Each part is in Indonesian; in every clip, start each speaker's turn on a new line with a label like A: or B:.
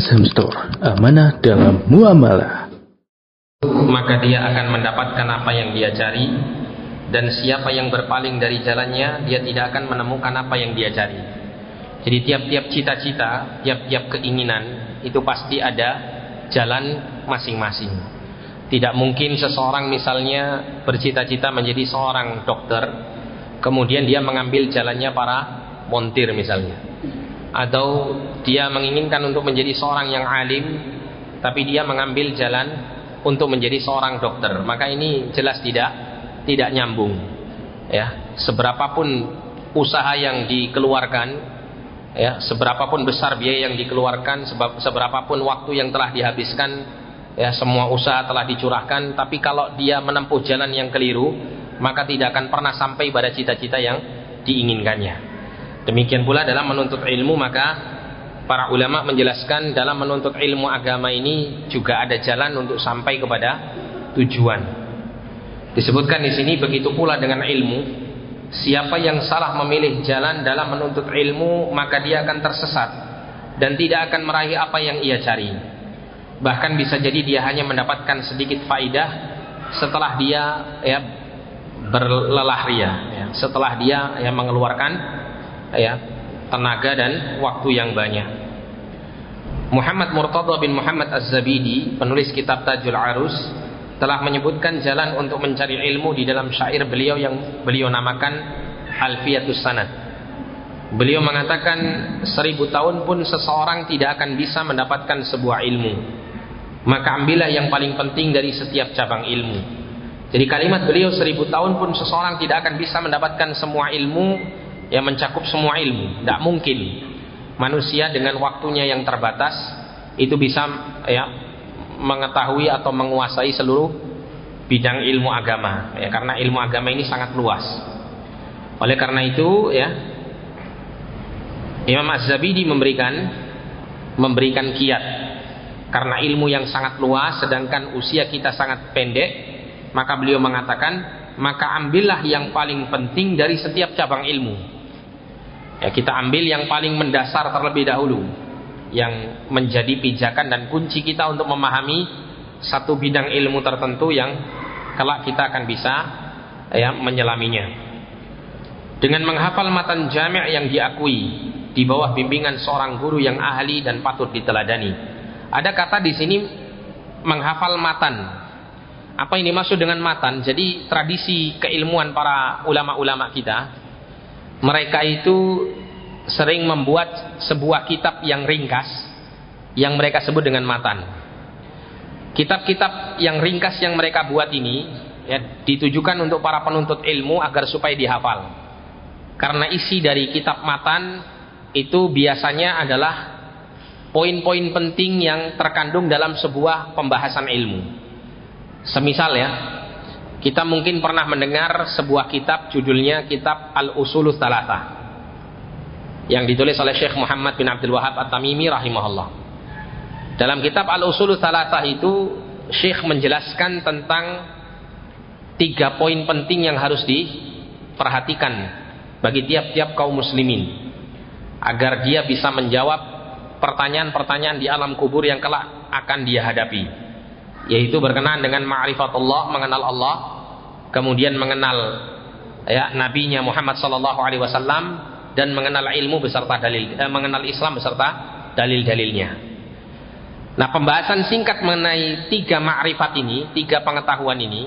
A: Asham Store, amanah dalam muamalah.
B: Maka dia akan mendapatkan apa yang dia cari dan siapa yang berpaling dari jalannya dia tidak akan menemukan apa yang dia cari. Jadi tiap-tiap cita-cita, tiap-tiap keinginan itu pasti ada jalan masing-masing. Tidak mungkin seseorang misalnya bercita-cita menjadi seorang dokter, kemudian dia mengambil jalannya para montir misalnya. Atau dia menginginkan untuk menjadi seorang yang alim, tapi dia mengambil jalan untuk menjadi seorang dokter. Maka ini jelas tidak tidak nyambung. Ya, seberapapun usaha yang dikeluarkan, ya, seberapapun besar biaya yang dikeluarkan, sebab seberapapun waktu yang telah dihabiskan, ya, semua usaha telah dicurahkan, tapi kalau dia menempuh jalan yang keliru, maka tidak akan pernah sampai pada cita-cita yang diinginkannya. Demikian pula dalam menuntut ilmu maka para ulama menjelaskan dalam menuntut ilmu agama ini juga ada jalan untuk sampai kepada tujuan. Disebutkan di sini begitu pula dengan ilmu. Siapa yang salah memilih jalan dalam menuntut ilmu, maka dia akan tersesat dan tidak akan meraih apa yang ia cari. Bahkan bisa jadi dia hanya mendapatkan sedikit faidah setelah dia ya berlelah ria, ya, setelah dia ya mengeluarkan ya tenaga dan waktu yang banyak. Muhammad Murtada bin Muhammad Az-Zabidi, penulis kitab Tajul Arus, telah menyebutkan jalan untuk mencari ilmu di dalam syair beliau yang beliau namakan Alfiatus Sanad. Beliau mengatakan seribu tahun pun seseorang tidak akan bisa mendapatkan sebuah ilmu. Maka ambillah yang paling penting dari setiap cabang ilmu. Jadi kalimat beliau seribu tahun pun seseorang tidak akan bisa mendapatkan semua ilmu yang mencakup semua ilmu. Tidak mungkin manusia dengan waktunya yang terbatas itu bisa ya mengetahui atau menguasai seluruh bidang ilmu agama ya karena ilmu agama ini sangat luas. Oleh karena itu ya Imam Az-Zabidi memberikan memberikan kiat karena ilmu yang sangat luas sedangkan usia kita sangat pendek maka beliau mengatakan maka ambillah yang paling penting dari setiap cabang ilmu ya kita ambil yang paling mendasar terlebih dahulu yang menjadi pijakan dan kunci kita untuk memahami satu bidang ilmu tertentu yang kelak kita akan bisa ya menyelaminya. Dengan menghafal matan jami' yang diakui di bawah bimbingan seorang guru yang ahli dan patut diteladani. Ada kata di sini menghafal matan. Apa ini maksud dengan matan? Jadi tradisi keilmuan para ulama-ulama kita mereka itu sering membuat sebuah kitab yang ringkas yang mereka sebut dengan matan. Kitab-kitab yang ringkas yang mereka buat ini ya, ditujukan untuk para penuntut ilmu agar supaya dihafal. Karena isi dari kitab matan itu biasanya adalah poin-poin penting yang terkandung dalam sebuah pembahasan ilmu. Semisal ya, kita mungkin pernah mendengar sebuah kitab judulnya kitab Al-Usulul Talatah yang ditulis oleh Syekh Muhammad bin Abdul Wahab At-Tamimi rahimahullah. Dalam kitab Al-Usul Salasah itu Syekh menjelaskan tentang tiga poin penting yang harus diperhatikan bagi tiap-tiap kaum muslimin agar dia bisa menjawab pertanyaan-pertanyaan di alam kubur yang kelak akan dia hadapi yaitu berkenaan dengan ma'rifatullah mengenal Allah kemudian mengenal ya nabinya Muhammad sallallahu alaihi wasallam dan mengenal ilmu beserta dalil eh, mengenal Islam beserta dalil-dalilnya. Nah, pembahasan singkat mengenai tiga makrifat ini, tiga pengetahuan ini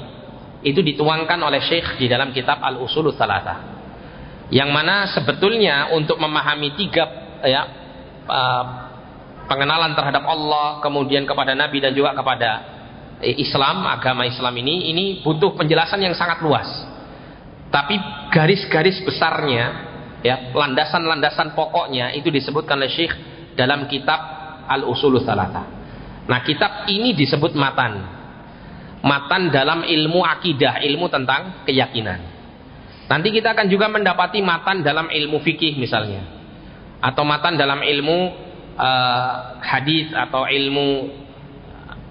B: itu dituangkan oleh Syekh di dalam kitab Al-Usulul Salatah. Yang mana sebetulnya untuk memahami tiga ya uh, pengenalan terhadap Allah, kemudian kepada Nabi dan juga kepada eh, Islam, agama Islam ini ini butuh penjelasan yang sangat luas. Tapi garis-garis besarnya ya landasan-landasan pokoknya itu disebutkan oleh Syekh dalam kitab Al-Usulul Salata. Nah, kitab ini disebut matan. Matan dalam ilmu akidah, ilmu tentang keyakinan. Nanti kita akan juga mendapati matan dalam ilmu fikih misalnya. Atau matan dalam ilmu uh, hadis atau ilmu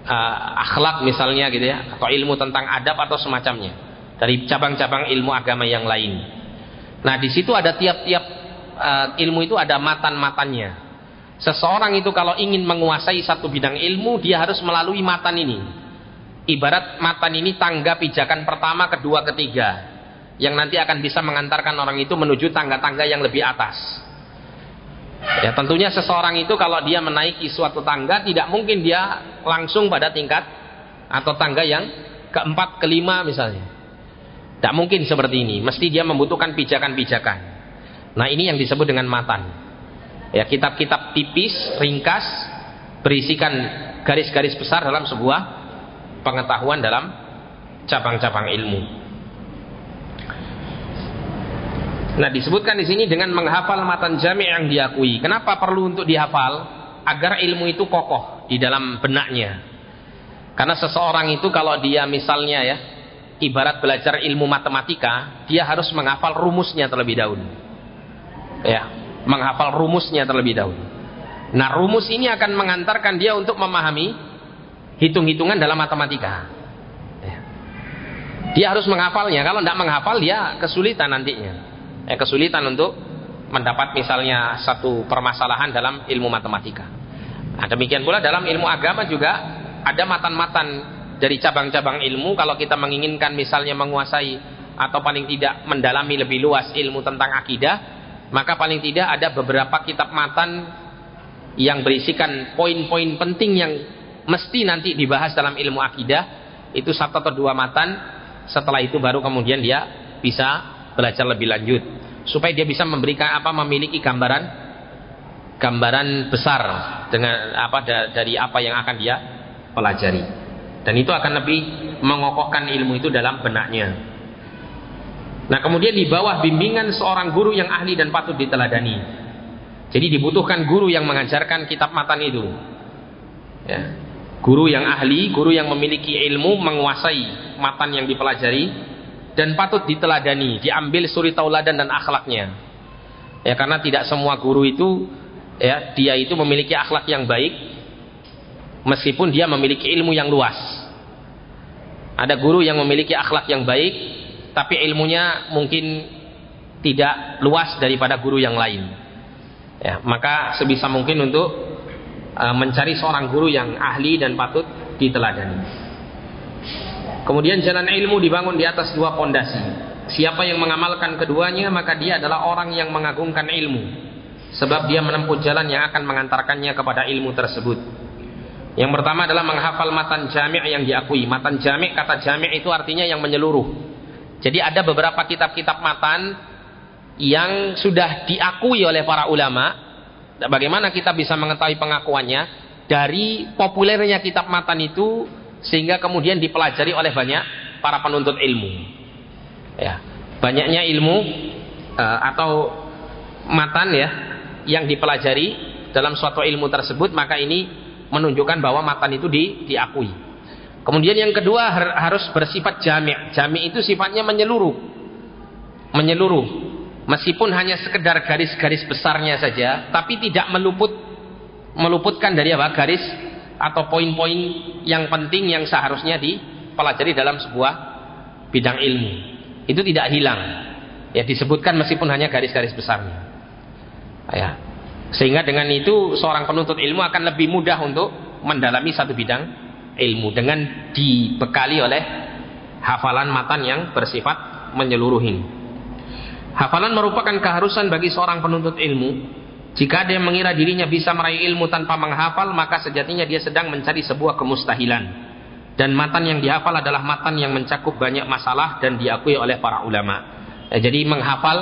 B: uh, akhlak misalnya gitu ya, atau ilmu tentang adab atau semacamnya. Dari cabang-cabang ilmu agama yang lain. Nah, di situ ada tiap-tiap uh, ilmu itu ada matan-matannya. Seseorang itu kalau ingin menguasai satu bidang ilmu, dia harus melalui matan ini. Ibarat matan ini tangga pijakan pertama, kedua, ketiga. Yang nanti akan bisa mengantarkan orang itu menuju tangga-tangga yang lebih atas. Ya tentunya seseorang itu kalau dia menaiki suatu tangga tidak mungkin dia langsung pada tingkat atau tangga yang keempat, kelima misalnya. Tidak mungkin seperti ini. Mesti dia membutuhkan pijakan-pijakan. Nah ini yang disebut dengan matan. Ya kitab-kitab tipis, ringkas, berisikan garis-garis besar dalam sebuah pengetahuan dalam cabang-cabang ilmu. Nah, disebutkan di sini dengan menghafal matan jami' yang diakui. Kenapa perlu untuk dihafal? Agar ilmu itu kokoh di dalam benaknya. Karena seseorang itu kalau dia misalnya ya, ibarat belajar ilmu matematika, dia harus menghafal rumusnya terlebih dahulu. Ya, menghafal rumusnya terlebih dahulu. Nah, rumus ini akan mengantarkan dia untuk memahami hitung-hitungan dalam matematika. Ya. Dia harus menghafalnya. Kalau tidak menghafal, dia kesulitan nantinya eh, kesulitan untuk mendapat misalnya satu permasalahan dalam ilmu matematika. Nah, demikian pula dalam ilmu agama juga ada matan-matan dari cabang-cabang ilmu. Kalau kita menginginkan misalnya menguasai atau paling tidak mendalami lebih luas ilmu tentang akidah, maka paling tidak ada beberapa kitab matan yang berisikan poin-poin penting yang mesti nanti dibahas dalam ilmu akidah. Itu satu atau dua matan. Setelah itu baru kemudian dia bisa belajar lebih lanjut. Supaya dia bisa memberikan apa memiliki gambaran gambaran besar dengan apa dari apa yang akan dia pelajari. Dan itu akan lebih mengokohkan ilmu itu dalam benaknya. Nah kemudian di bawah bimbingan seorang guru yang ahli dan patut diteladani. Jadi dibutuhkan guru yang mengajarkan kitab matan itu. Ya. Guru yang ahli guru yang memiliki ilmu menguasai matan yang dipelajari dan patut diteladani, diambil suri tauladan dan akhlaknya. Ya karena tidak semua guru itu ya dia itu memiliki akhlak yang baik meskipun dia memiliki ilmu yang luas. Ada guru yang memiliki akhlak yang baik tapi ilmunya mungkin tidak luas daripada guru yang lain. Ya, maka sebisa mungkin untuk uh, mencari seorang guru yang ahli dan patut diteladani. Kemudian jalan ilmu dibangun di atas dua pondasi. Siapa yang mengamalkan keduanya maka dia adalah orang yang mengagungkan ilmu. Sebab dia menempuh jalan yang akan mengantarkannya kepada ilmu tersebut. Yang pertama adalah menghafal matan jami' yang diakui. Matan jami' kata jami' itu artinya yang menyeluruh. Jadi ada beberapa kitab-kitab matan yang sudah diakui oleh para ulama. Bagaimana kita bisa mengetahui pengakuannya? Dari populernya kitab matan itu sehingga kemudian dipelajari oleh banyak para penuntut ilmu. Ya, banyaknya ilmu uh, atau matan ya yang dipelajari dalam suatu ilmu tersebut maka ini menunjukkan bahwa matan itu di, diakui. Kemudian yang kedua harus bersifat jami'. Jami' itu sifatnya menyeluruh. Menyeluruh. Meskipun hanya sekedar garis-garis besarnya saja, tapi tidak meluput meluputkan dari apa? garis atau poin-poin yang penting yang seharusnya dipelajari dalam sebuah bidang ilmu. Itu tidak hilang. Ya disebutkan meskipun hanya garis-garis besarnya. Ya. Sehingga dengan itu seorang penuntut ilmu akan lebih mudah untuk mendalami satu bidang ilmu dengan dibekali oleh hafalan matan yang bersifat menyeluruhi. Hafalan merupakan keharusan bagi seorang penuntut ilmu jika dia mengira dirinya bisa meraih ilmu tanpa menghafal, maka sejatinya dia sedang mencari sebuah kemustahilan. Dan matan yang dihafal adalah matan yang mencakup banyak masalah dan diakui oleh para ulama. Ya, jadi menghafal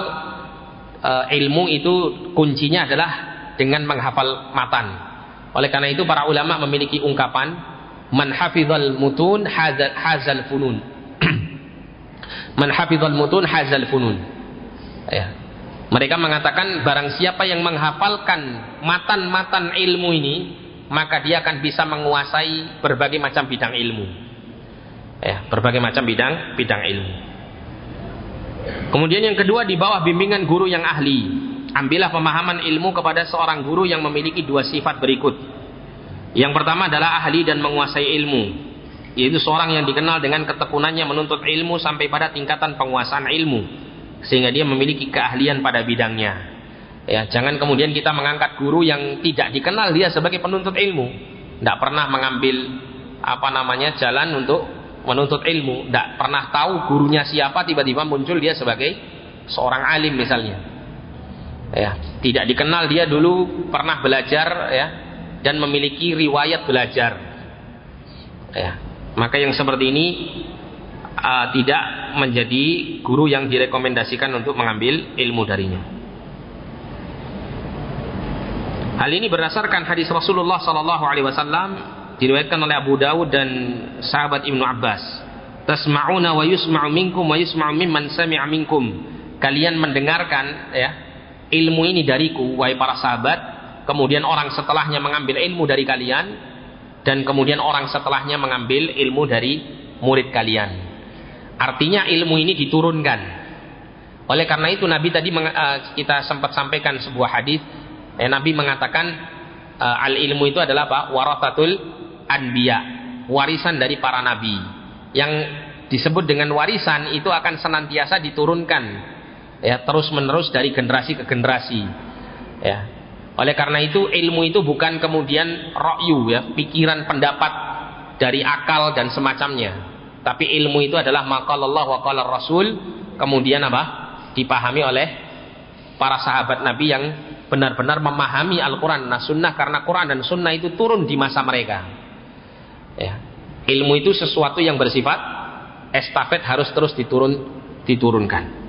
B: uh, ilmu itu kuncinya adalah dengan menghafal matan. Oleh karena itu para ulama memiliki ungkapan man hafizal mutun hazal, hazal funun. man hafizal mutun hazal funun. Ya, mereka mengatakan barang siapa yang menghafalkan matan-matan ilmu ini, maka dia akan bisa menguasai berbagai macam bidang ilmu. Ya, berbagai macam bidang bidang ilmu. Kemudian yang kedua di bawah bimbingan guru yang ahli. Ambillah pemahaman ilmu kepada seorang guru yang memiliki dua sifat berikut. Yang pertama adalah ahli dan menguasai ilmu. Yaitu seorang yang dikenal dengan ketekunannya menuntut ilmu sampai pada tingkatan penguasaan ilmu sehingga dia memiliki keahlian pada bidangnya. Ya, jangan kemudian kita mengangkat guru yang tidak dikenal dia sebagai penuntut ilmu, tidak pernah mengambil apa namanya jalan untuk menuntut ilmu, tidak pernah tahu gurunya siapa, tiba-tiba muncul dia sebagai seorang alim misalnya. Ya, tidak dikenal dia dulu pernah belajar ya dan memiliki riwayat belajar. Ya, maka yang seperti ini uh, tidak menjadi guru yang direkomendasikan untuk mengambil ilmu darinya. Hal ini berdasarkan hadis Rasulullah Sallallahu Alaihi Wasallam diriwayatkan oleh Abu Dawud dan sahabat Ibnu Abbas. Tasma'una wa yusma'u minkum wa yusma'u mimman sami'a minkum. Kalian mendengarkan ya ilmu ini dariku wahai para sahabat, kemudian orang setelahnya mengambil ilmu dari kalian dan kemudian orang setelahnya mengambil ilmu dari murid kalian. Artinya ilmu ini diturunkan. Oleh karena itu Nabi tadi eh, kita sempat sampaikan sebuah hadis. Eh, Nabi mengatakan eh, al ilmu itu adalah apa? Warathatul anbiya, warisan dari para nabi. Yang disebut dengan warisan itu akan senantiasa diturunkan ya terus menerus dari generasi ke generasi. Ya. Oleh karena itu ilmu itu bukan kemudian rokyu ya, pikiran pendapat dari akal dan semacamnya tapi ilmu itu adalah maqalallah wa qala rasul kemudian apa? dipahami oleh para sahabat Nabi yang benar-benar memahami Al-Quran nah sunnah karena Quran dan sunnah itu turun di masa mereka ya. ilmu itu sesuatu yang bersifat estafet harus terus diturun diturunkan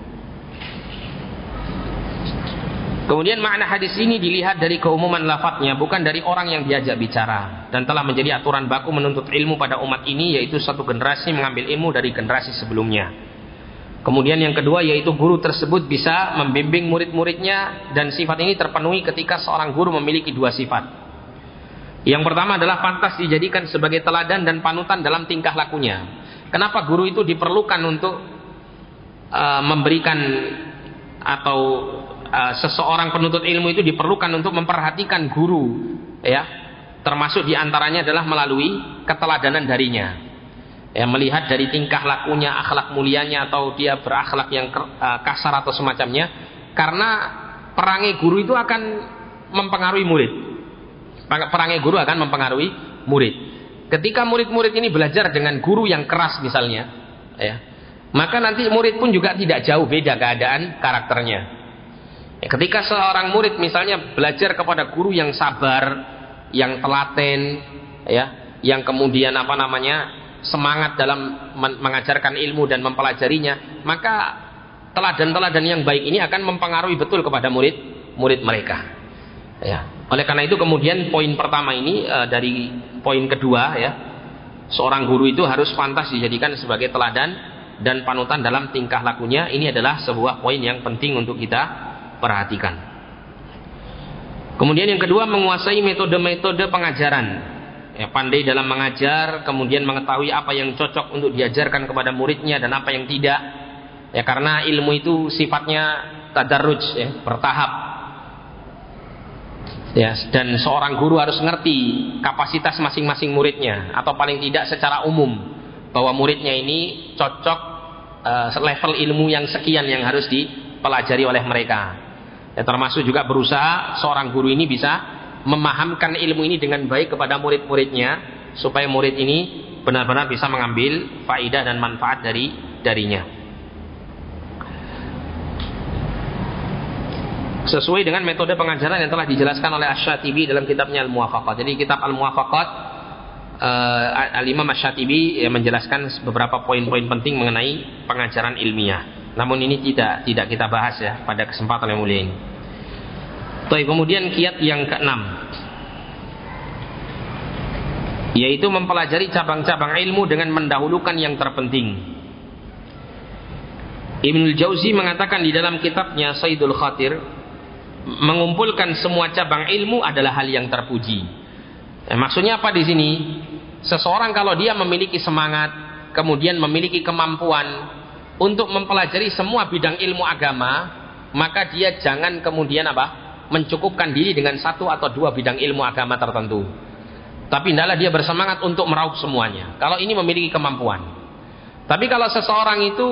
B: Kemudian makna hadis ini dilihat dari keumuman lafadznya, bukan dari orang yang diajak bicara. Dan telah menjadi aturan baku menuntut ilmu pada umat ini, yaitu satu generasi mengambil ilmu dari generasi sebelumnya. Kemudian yang kedua yaitu guru tersebut bisa membimbing murid-muridnya dan sifat ini terpenuhi ketika seorang guru memiliki dua sifat. Yang pertama adalah pantas dijadikan sebagai teladan dan panutan dalam tingkah lakunya. Kenapa guru itu diperlukan untuk uh, memberikan atau uh, seseorang penuntut ilmu itu diperlukan untuk memperhatikan guru ya. Termasuk di antaranya adalah melalui keteladanan darinya. Ya melihat dari tingkah lakunya akhlak mulianya atau dia berakhlak yang uh, kasar atau semacamnya. Karena perangai guru itu akan mempengaruhi murid. Perangai guru akan mempengaruhi murid. Ketika murid-murid ini belajar dengan guru yang keras misalnya ya maka nanti murid pun juga tidak jauh beda keadaan karakternya Ya, ketika seorang murid misalnya belajar kepada guru yang sabar, yang telaten, ya, yang kemudian apa namanya semangat dalam mengajarkan ilmu dan mempelajarinya, maka teladan-teladan yang baik ini akan mempengaruhi betul kepada murid-murid mereka. Ya. Oleh karena itu kemudian poin pertama ini e, dari poin kedua ya, seorang guru itu harus pantas dijadikan sebagai teladan dan panutan dalam tingkah lakunya. Ini adalah sebuah poin yang penting untuk kita perhatikan. Kemudian yang kedua menguasai metode-metode pengajaran. Ya, pandai dalam mengajar, kemudian mengetahui apa yang cocok untuk diajarkan kepada muridnya dan apa yang tidak. Ya karena ilmu itu sifatnya tadarruj ya, bertahap. Ya, dan seorang guru harus ngerti kapasitas masing-masing muridnya atau paling tidak secara umum bahwa muridnya ini cocok uh, level ilmu yang sekian yang harus dipelajari oleh mereka. Ya, termasuk juga berusaha seorang guru ini bisa memahamkan ilmu ini dengan baik kepada murid-muridnya supaya murid ini benar-benar bisa mengambil faidah dan manfaat dari darinya. Sesuai dengan metode pengajaran yang telah dijelaskan oleh Asy-Syatibi dalam kitabnya Al-Muwafaqat. Jadi kitab Al-Muwafaqat uh, Al-Imam Asy-Syatibi ya, menjelaskan beberapa poin-poin penting mengenai pengajaran ilmiah. Namun ini tidak tidak kita bahas ya pada kesempatan yang mulia ini. Baik, kemudian kiat yang keenam yaitu mempelajari cabang-cabang ilmu dengan mendahulukan yang terpenting. Ibnu Jauzi mengatakan di dalam kitabnya Sayyidul Khatir mengumpulkan semua cabang ilmu adalah hal yang terpuji. Ya, maksudnya apa di sini? Seseorang kalau dia memiliki semangat, kemudian memiliki kemampuan, untuk mempelajari semua bidang ilmu agama, maka dia jangan kemudian apa? mencukupkan diri dengan satu atau dua bidang ilmu agama tertentu. Tapi hendaklah dia bersemangat untuk meraup semuanya. Kalau ini memiliki kemampuan. Tapi kalau seseorang itu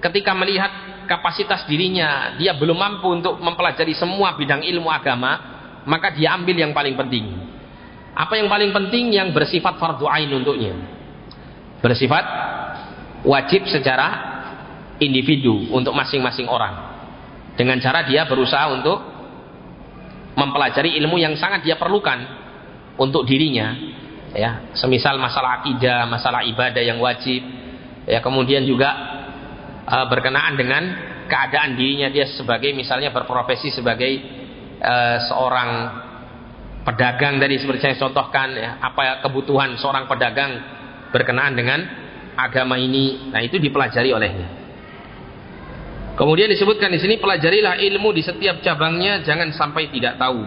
B: ketika melihat kapasitas dirinya dia belum mampu untuk mempelajari semua bidang ilmu agama, maka dia ambil yang paling penting. Apa yang paling penting yang bersifat fardu ain untuknya? Bersifat wajib secara individu untuk masing-masing orang. Dengan cara dia berusaha untuk mempelajari ilmu yang sangat dia perlukan untuk dirinya. Ya semisal masalah akidah masalah ibadah yang wajib. Ya kemudian juga uh, berkenaan dengan keadaan dirinya. Dia sebagai misalnya berprofesi sebagai uh, seorang pedagang tadi seperti saya contohkan ya apa kebutuhan seorang pedagang berkenaan dengan agama ini. Nah itu dipelajari olehnya kemudian disebutkan di sini pelajarilah ilmu di setiap cabangnya jangan sampai tidak tahu.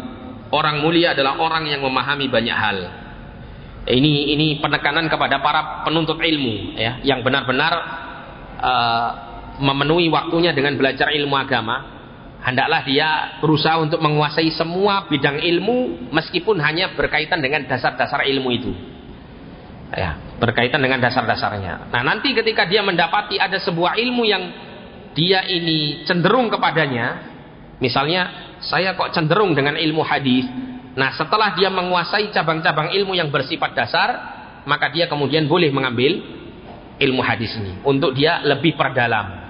B: Orang mulia adalah orang yang memahami banyak hal. Ini ini penekanan kepada para penuntut ilmu ya yang benar-benar uh, memenuhi waktunya dengan belajar ilmu agama. Hendaklah dia berusaha untuk menguasai semua bidang ilmu meskipun hanya berkaitan dengan dasar-dasar ilmu itu. Ya berkaitan dengan dasar-dasarnya. Nah nanti ketika dia mendapati ada sebuah ilmu yang dia ini cenderung kepadanya misalnya saya kok cenderung dengan ilmu hadis Nah setelah dia menguasai cabang-cabang ilmu yang bersifat dasar, maka dia kemudian boleh mengambil ilmu hadis ini untuk dia lebih perdalam.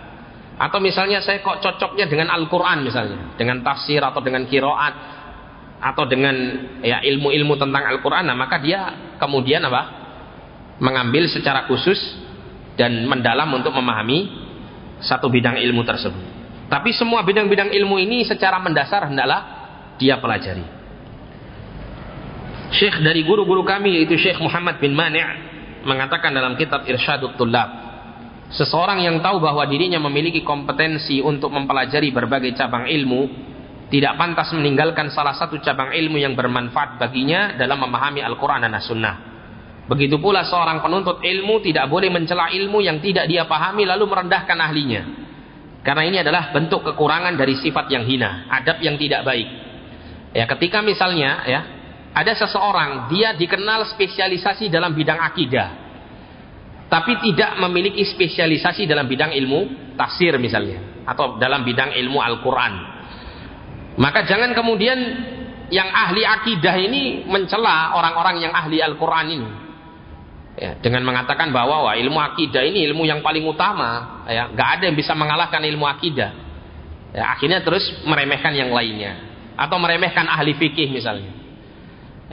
B: Atau misalnya saya kok cocoknya dengan Al-Quran misalnya, dengan tafsir atau dengan kiroat atau dengan ya ilmu-ilmu tentang Al-Quran, nah maka dia kemudian apa? Mengambil secara khusus dan mendalam untuk memahami satu bidang ilmu tersebut. Tapi semua bidang-bidang ilmu ini secara mendasar hendaklah dia pelajari. Syekh dari guru-guru kami yaitu Syekh Muhammad bin Mani' mengatakan dalam kitab Irsyadut Tullab seseorang yang tahu bahwa dirinya memiliki kompetensi untuk mempelajari berbagai cabang ilmu tidak pantas meninggalkan salah satu cabang ilmu yang bermanfaat baginya dalam memahami Al-Quran dan As-Sunnah. Begitu pula seorang penuntut ilmu tidak boleh mencela ilmu yang tidak dia pahami lalu merendahkan ahlinya. Karena ini adalah bentuk kekurangan dari sifat yang hina, adab yang tidak baik. Ya, ketika misalnya ya, ada seseorang dia dikenal spesialisasi dalam bidang akidah tapi tidak memiliki spesialisasi dalam bidang ilmu tafsir misalnya atau dalam bidang ilmu Al-Quran maka jangan kemudian yang ahli akidah ini mencela orang-orang yang ahli Al-Quran ini ya, dengan mengatakan bahwa wah, ilmu akidah ini ilmu yang paling utama ya nggak ada yang bisa mengalahkan ilmu akidah ya, akhirnya terus meremehkan yang lainnya atau meremehkan ahli fikih misalnya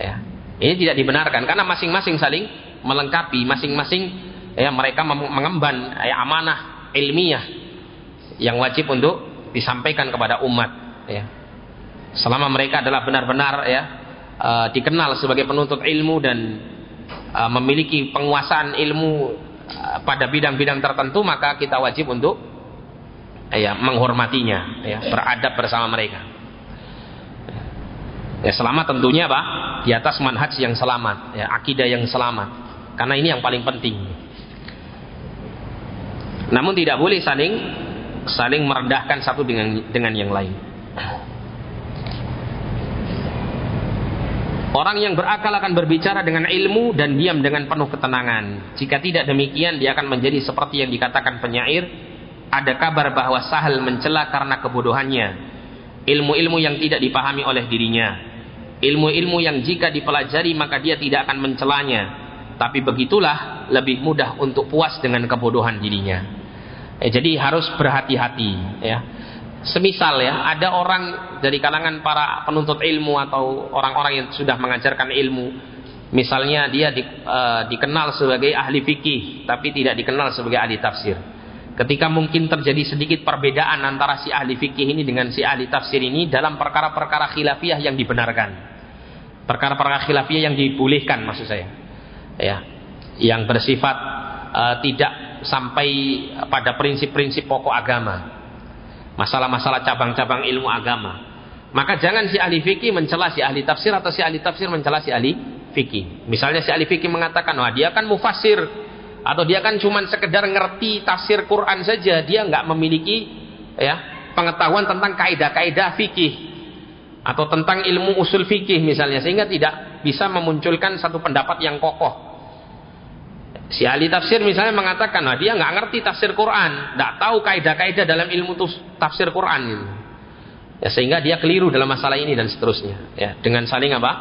B: Ya. Ini tidak dibenarkan karena masing-masing saling melengkapi, masing-masing ya mereka mengemban ya, amanah ilmiah yang wajib untuk disampaikan kepada umat ya. Selama mereka adalah benar-benar ya uh, dikenal sebagai penuntut ilmu dan uh, memiliki penguasaan ilmu uh, pada bidang-bidang tertentu maka kita wajib untuk ya menghormatinya ya beradab bersama mereka. Ya selamat tentunya Pak di atas manhaj yang selamat, ya akidah yang selamat. Karena ini yang paling penting. Namun tidak boleh saling saling merendahkan satu dengan dengan yang lain. Orang yang berakal akan berbicara dengan ilmu dan diam dengan penuh ketenangan. Jika tidak demikian, dia akan menjadi seperti yang dikatakan penyair. Ada kabar bahwa Sahal mencela karena kebodohannya. Ilmu-ilmu yang tidak dipahami oleh dirinya ilmu-ilmu yang jika dipelajari maka dia tidak akan mencelanya tapi begitulah lebih mudah untuk puas dengan kebodohan dirinya eh, jadi harus berhati-hati ya semisal ya ada orang dari kalangan para penuntut ilmu atau orang-orang yang sudah mengajarkan ilmu. Misalnya dia di, uh, dikenal sebagai ahli fikih tapi tidak dikenal sebagai ahli tafsir. Ketika mungkin terjadi sedikit perbedaan antara si ahli fikih ini dengan si ahli tafsir ini dalam perkara-perkara khilafiyah yang dibenarkan. Perkara-perkara khilafiyah yang dibolehkan maksud saya. Ya yang bersifat uh, tidak sampai pada prinsip-prinsip pokok agama masalah-masalah cabang-cabang ilmu agama. Maka jangan si ahli fikih mencela si ahli tafsir atau si ahli tafsir mencela si ahli fikih. Misalnya si ahli fikih mengatakan wah dia kan mufasir atau dia kan cuma sekedar ngerti tafsir Quran saja dia nggak memiliki ya pengetahuan tentang kaidah-kaidah fikih atau tentang ilmu usul fikih misalnya sehingga tidak bisa memunculkan satu pendapat yang kokoh Si ahli tafsir misalnya mengatakan, nah dia nggak ngerti tafsir Quran, nggak tahu kaidah-kaidah dalam ilmu tafsir Quran gitu. Ya sehingga dia keliru dalam masalah ini dan seterusnya. Ya dengan saling apa?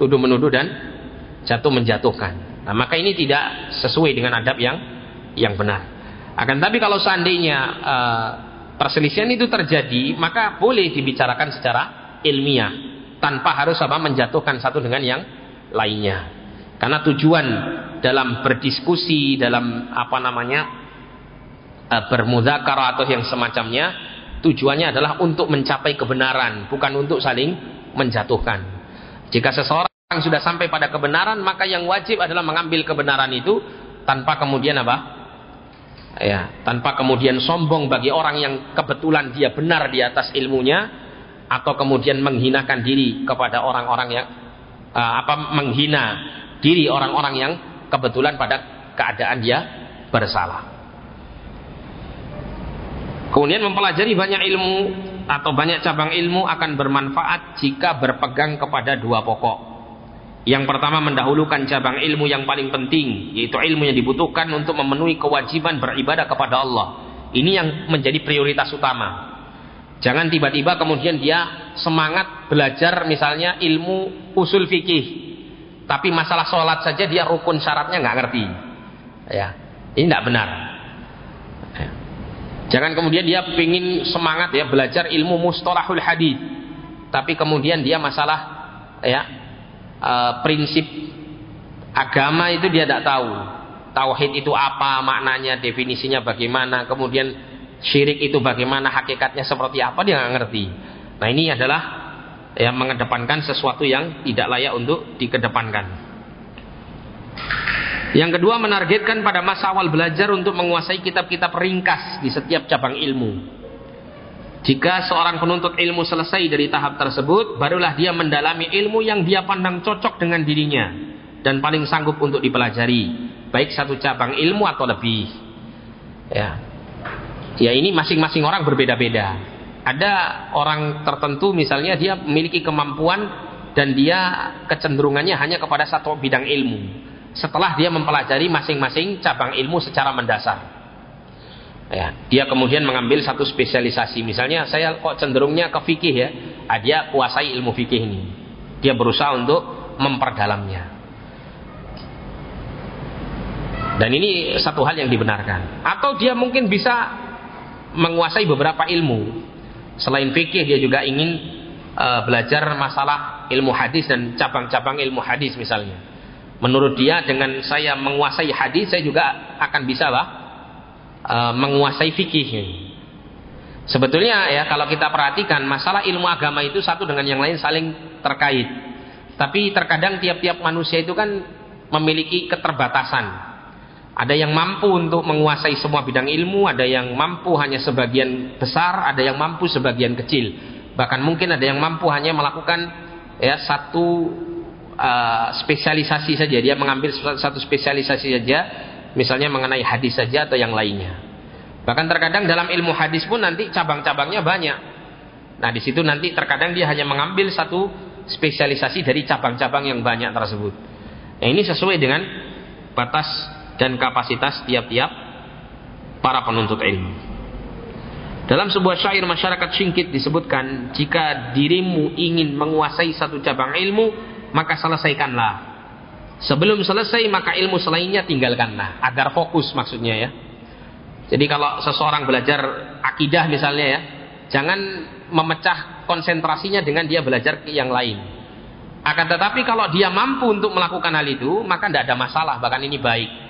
B: Tuduh menuduh dan jatuh menjatuhkan. Nah, maka ini tidak sesuai dengan adab yang yang benar. Akan tapi kalau seandainya uh, perselisihan itu terjadi, maka boleh dibicarakan secara ilmiah tanpa harus apa menjatuhkan satu dengan yang lainnya. Karena tujuan dalam berdiskusi, dalam apa namanya uh, bermudzakarah atau yang semacamnya, tujuannya adalah untuk mencapai kebenaran, bukan untuk saling menjatuhkan. Jika seseorang sudah sampai pada kebenaran, maka yang wajib adalah mengambil kebenaran itu tanpa kemudian apa? Ya, tanpa kemudian sombong bagi orang yang kebetulan dia benar di atas ilmunya atau kemudian menghinakan diri kepada orang-orang yang uh, apa menghina diri orang-orang yang kebetulan pada keadaan dia bersalah. Kemudian mempelajari banyak ilmu atau banyak cabang ilmu akan bermanfaat jika berpegang kepada dua pokok. Yang pertama mendahulukan cabang ilmu yang paling penting, yaitu ilmu yang dibutuhkan untuk memenuhi kewajiban beribadah kepada Allah. Ini yang menjadi prioritas utama. Jangan tiba-tiba kemudian dia semangat belajar misalnya ilmu usul fikih, tapi masalah sholat saja dia rukun syaratnya nggak ngerti. Ya, ini tidak benar. Ya. Jangan kemudian dia ingin semangat ya belajar ilmu mustalahul hadis, tapi kemudian dia masalah ya e, prinsip agama itu dia tidak tahu. Tauhid itu apa maknanya, definisinya bagaimana, kemudian syirik itu bagaimana, hakikatnya seperti apa dia nggak ngerti. Nah ini adalah yang mengedepankan sesuatu yang tidak layak untuk dikedepankan. Yang kedua menargetkan pada masa awal belajar untuk menguasai kitab-kitab ringkas di setiap cabang ilmu. Jika seorang penuntut ilmu selesai dari tahap tersebut, barulah dia mendalami ilmu yang dia pandang cocok dengan dirinya dan paling sanggup untuk dipelajari, baik satu cabang ilmu atau lebih. Ya. Ya ini masing-masing orang berbeda-beda ada orang tertentu misalnya dia memiliki kemampuan dan dia kecenderungannya hanya kepada satu bidang ilmu. Setelah dia mempelajari masing-masing cabang ilmu secara mendasar. Ya, dia kemudian mengambil satu spesialisasi. Misalnya saya kok cenderungnya ke fikih ya. Ah, dia kuasai ilmu fikih ini. Dia berusaha untuk memperdalamnya. Dan ini satu hal yang dibenarkan. Atau dia mungkin bisa menguasai beberapa ilmu Selain fikih dia juga ingin uh, belajar masalah ilmu hadis dan cabang-cabang ilmu hadis misalnya. Menurut dia dengan saya menguasai hadis saya juga akan bisa lah uh, menguasai fikih. Sebetulnya ya kalau kita perhatikan masalah ilmu agama itu satu dengan yang lain saling terkait. Tapi terkadang tiap-tiap manusia itu kan memiliki keterbatasan. Ada yang mampu untuk menguasai semua bidang ilmu, ada yang mampu hanya sebagian besar, ada yang mampu sebagian kecil. Bahkan mungkin ada yang mampu hanya melakukan ya satu uh, spesialisasi saja. Dia mengambil satu spesialisasi saja, misalnya mengenai hadis saja atau yang lainnya. Bahkan terkadang dalam ilmu hadis pun nanti cabang-cabangnya banyak. Nah, di situ nanti terkadang dia hanya mengambil satu spesialisasi dari cabang-cabang yang banyak tersebut. Nah, ini sesuai dengan batas dan kapasitas tiap-tiap para penuntut ilmu. Dalam sebuah syair masyarakat singkit disebutkan, jika dirimu ingin menguasai satu cabang ilmu, maka selesaikanlah. Sebelum selesai, maka ilmu selainnya tinggalkanlah. Agar fokus maksudnya ya. Jadi kalau seseorang belajar akidah misalnya ya, jangan memecah konsentrasinya dengan dia belajar yang lain. Akan tetapi kalau dia mampu untuk melakukan hal itu, maka tidak ada masalah, bahkan ini baik.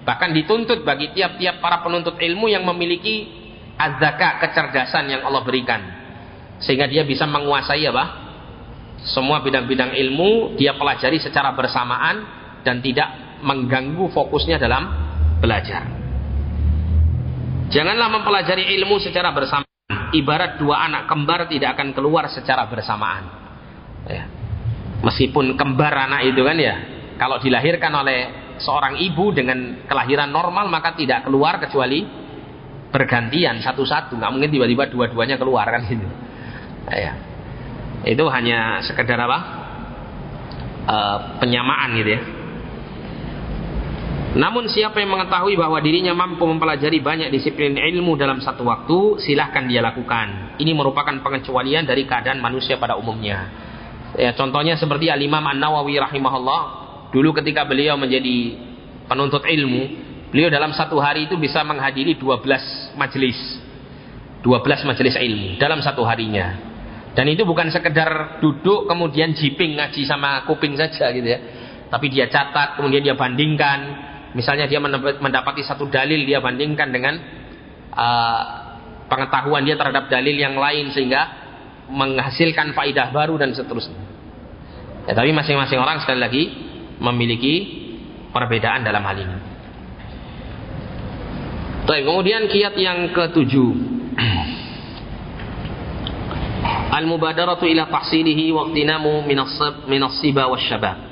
B: Bahkan dituntut bagi tiap-tiap para penuntut ilmu yang memiliki azaka kecerdasan yang Allah berikan. Sehingga dia bisa menguasai apa? Semua bidang-bidang ilmu dia pelajari secara bersamaan dan tidak mengganggu fokusnya dalam belajar. Janganlah mempelajari ilmu secara bersamaan. Ibarat dua anak kembar tidak akan keluar secara bersamaan. Ya. Meskipun kembar anak itu kan ya, kalau dilahirkan oleh seorang ibu dengan kelahiran normal maka tidak keluar kecuali bergantian satu-satu. Nggak mungkin tiba-tiba dua-duanya keluar kan? Itu ya itu hanya sekedar apa? E, penyamaan gitu ya. Namun siapa yang mengetahui bahwa dirinya mampu mempelajari banyak disiplin ilmu dalam satu waktu, silahkan dia lakukan. Ini merupakan pengecualian dari keadaan manusia pada umumnya. Ya, contohnya seperti Al-Imam An-Nawawi rahimahullah, dulu ketika beliau menjadi penuntut ilmu, beliau dalam satu hari itu bisa menghadiri 12 majelis. 12 majelis ilmu dalam satu harinya. Dan itu bukan sekedar duduk kemudian jiping ngaji sama kuping saja gitu ya. Tapi dia catat, kemudian dia bandingkan, Misalnya dia mendapati satu dalil dia bandingkan dengan uh, pengetahuan dia terhadap dalil yang lain sehingga menghasilkan faidah baru dan seterusnya. Ya, tapi masing-masing orang sekali lagi memiliki perbedaan dalam hal ini. Baik, kemudian kiat yang ketujuh. Al-mubadaratu ila tahsilihi waqtinamu minas siba wasyabab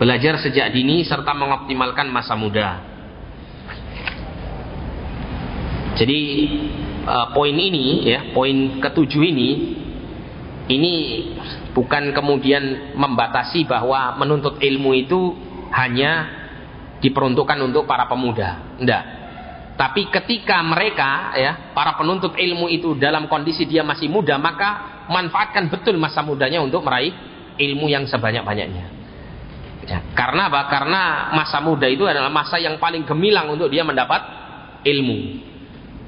B: belajar sejak dini serta mengoptimalkan masa muda. Jadi uh, poin ini ya, poin ketujuh ini ini bukan kemudian membatasi bahwa menuntut ilmu itu hanya diperuntukkan untuk para pemuda. Enggak. Tapi ketika mereka ya, para penuntut ilmu itu dalam kondisi dia masih muda, maka manfaatkan betul masa mudanya untuk meraih ilmu yang sebanyak-banyaknya. Ya, karena apa? Karena masa muda itu adalah masa yang paling gemilang untuk dia mendapat ilmu.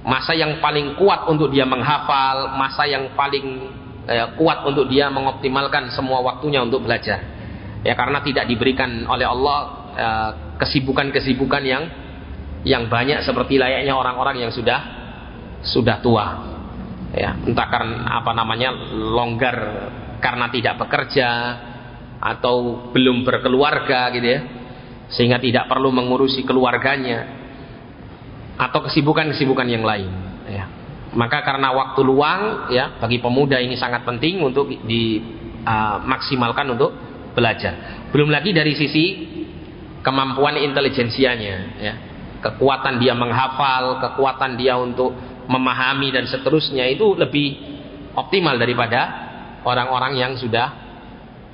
B: Masa yang paling kuat untuk dia menghafal, masa yang paling eh, kuat untuk dia mengoptimalkan semua waktunya untuk belajar. Ya karena tidak diberikan oleh Allah eh, kesibukan-kesibukan yang yang banyak seperti layaknya orang-orang yang sudah sudah tua. Ya, entah karena apa namanya longgar karena tidak bekerja, atau belum berkeluarga gitu ya sehingga tidak perlu mengurusi keluarganya atau kesibukan-kesibukan yang lain ya maka karena waktu luang ya bagi pemuda ini sangat penting untuk dimaksimalkan uh, untuk belajar belum lagi dari sisi kemampuan intelijensianya ya kekuatan dia menghafal kekuatan dia untuk memahami dan seterusnya itu lebih optimal daripada orang-orang yang sudah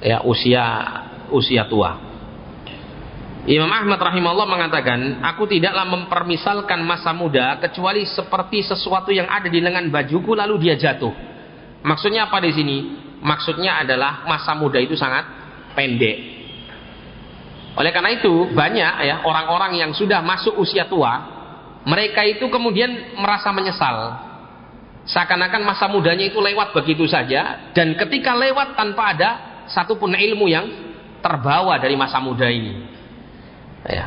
B: ya usia usia tua. Imam Ahmad rahimahullah mengatakan, aku tidaklah mempermisalkan masa muda kecuali seperti sesuatu yang ada di lengan bajuku lalu dia jatuh. Maksudnya apa di sini? Maksudnya adalah masa muda itu sangat pendek. Oleh karena itu banyak ya orang-orang yang sudah masuk usia tua, mereka itu kemudian merasa menyesal. Seakan-akan masa mudanya itu lewat begitu saja dan ketika lewat tanpa ada satupun ilmu yang terbawa dari masa muda ini. Ya.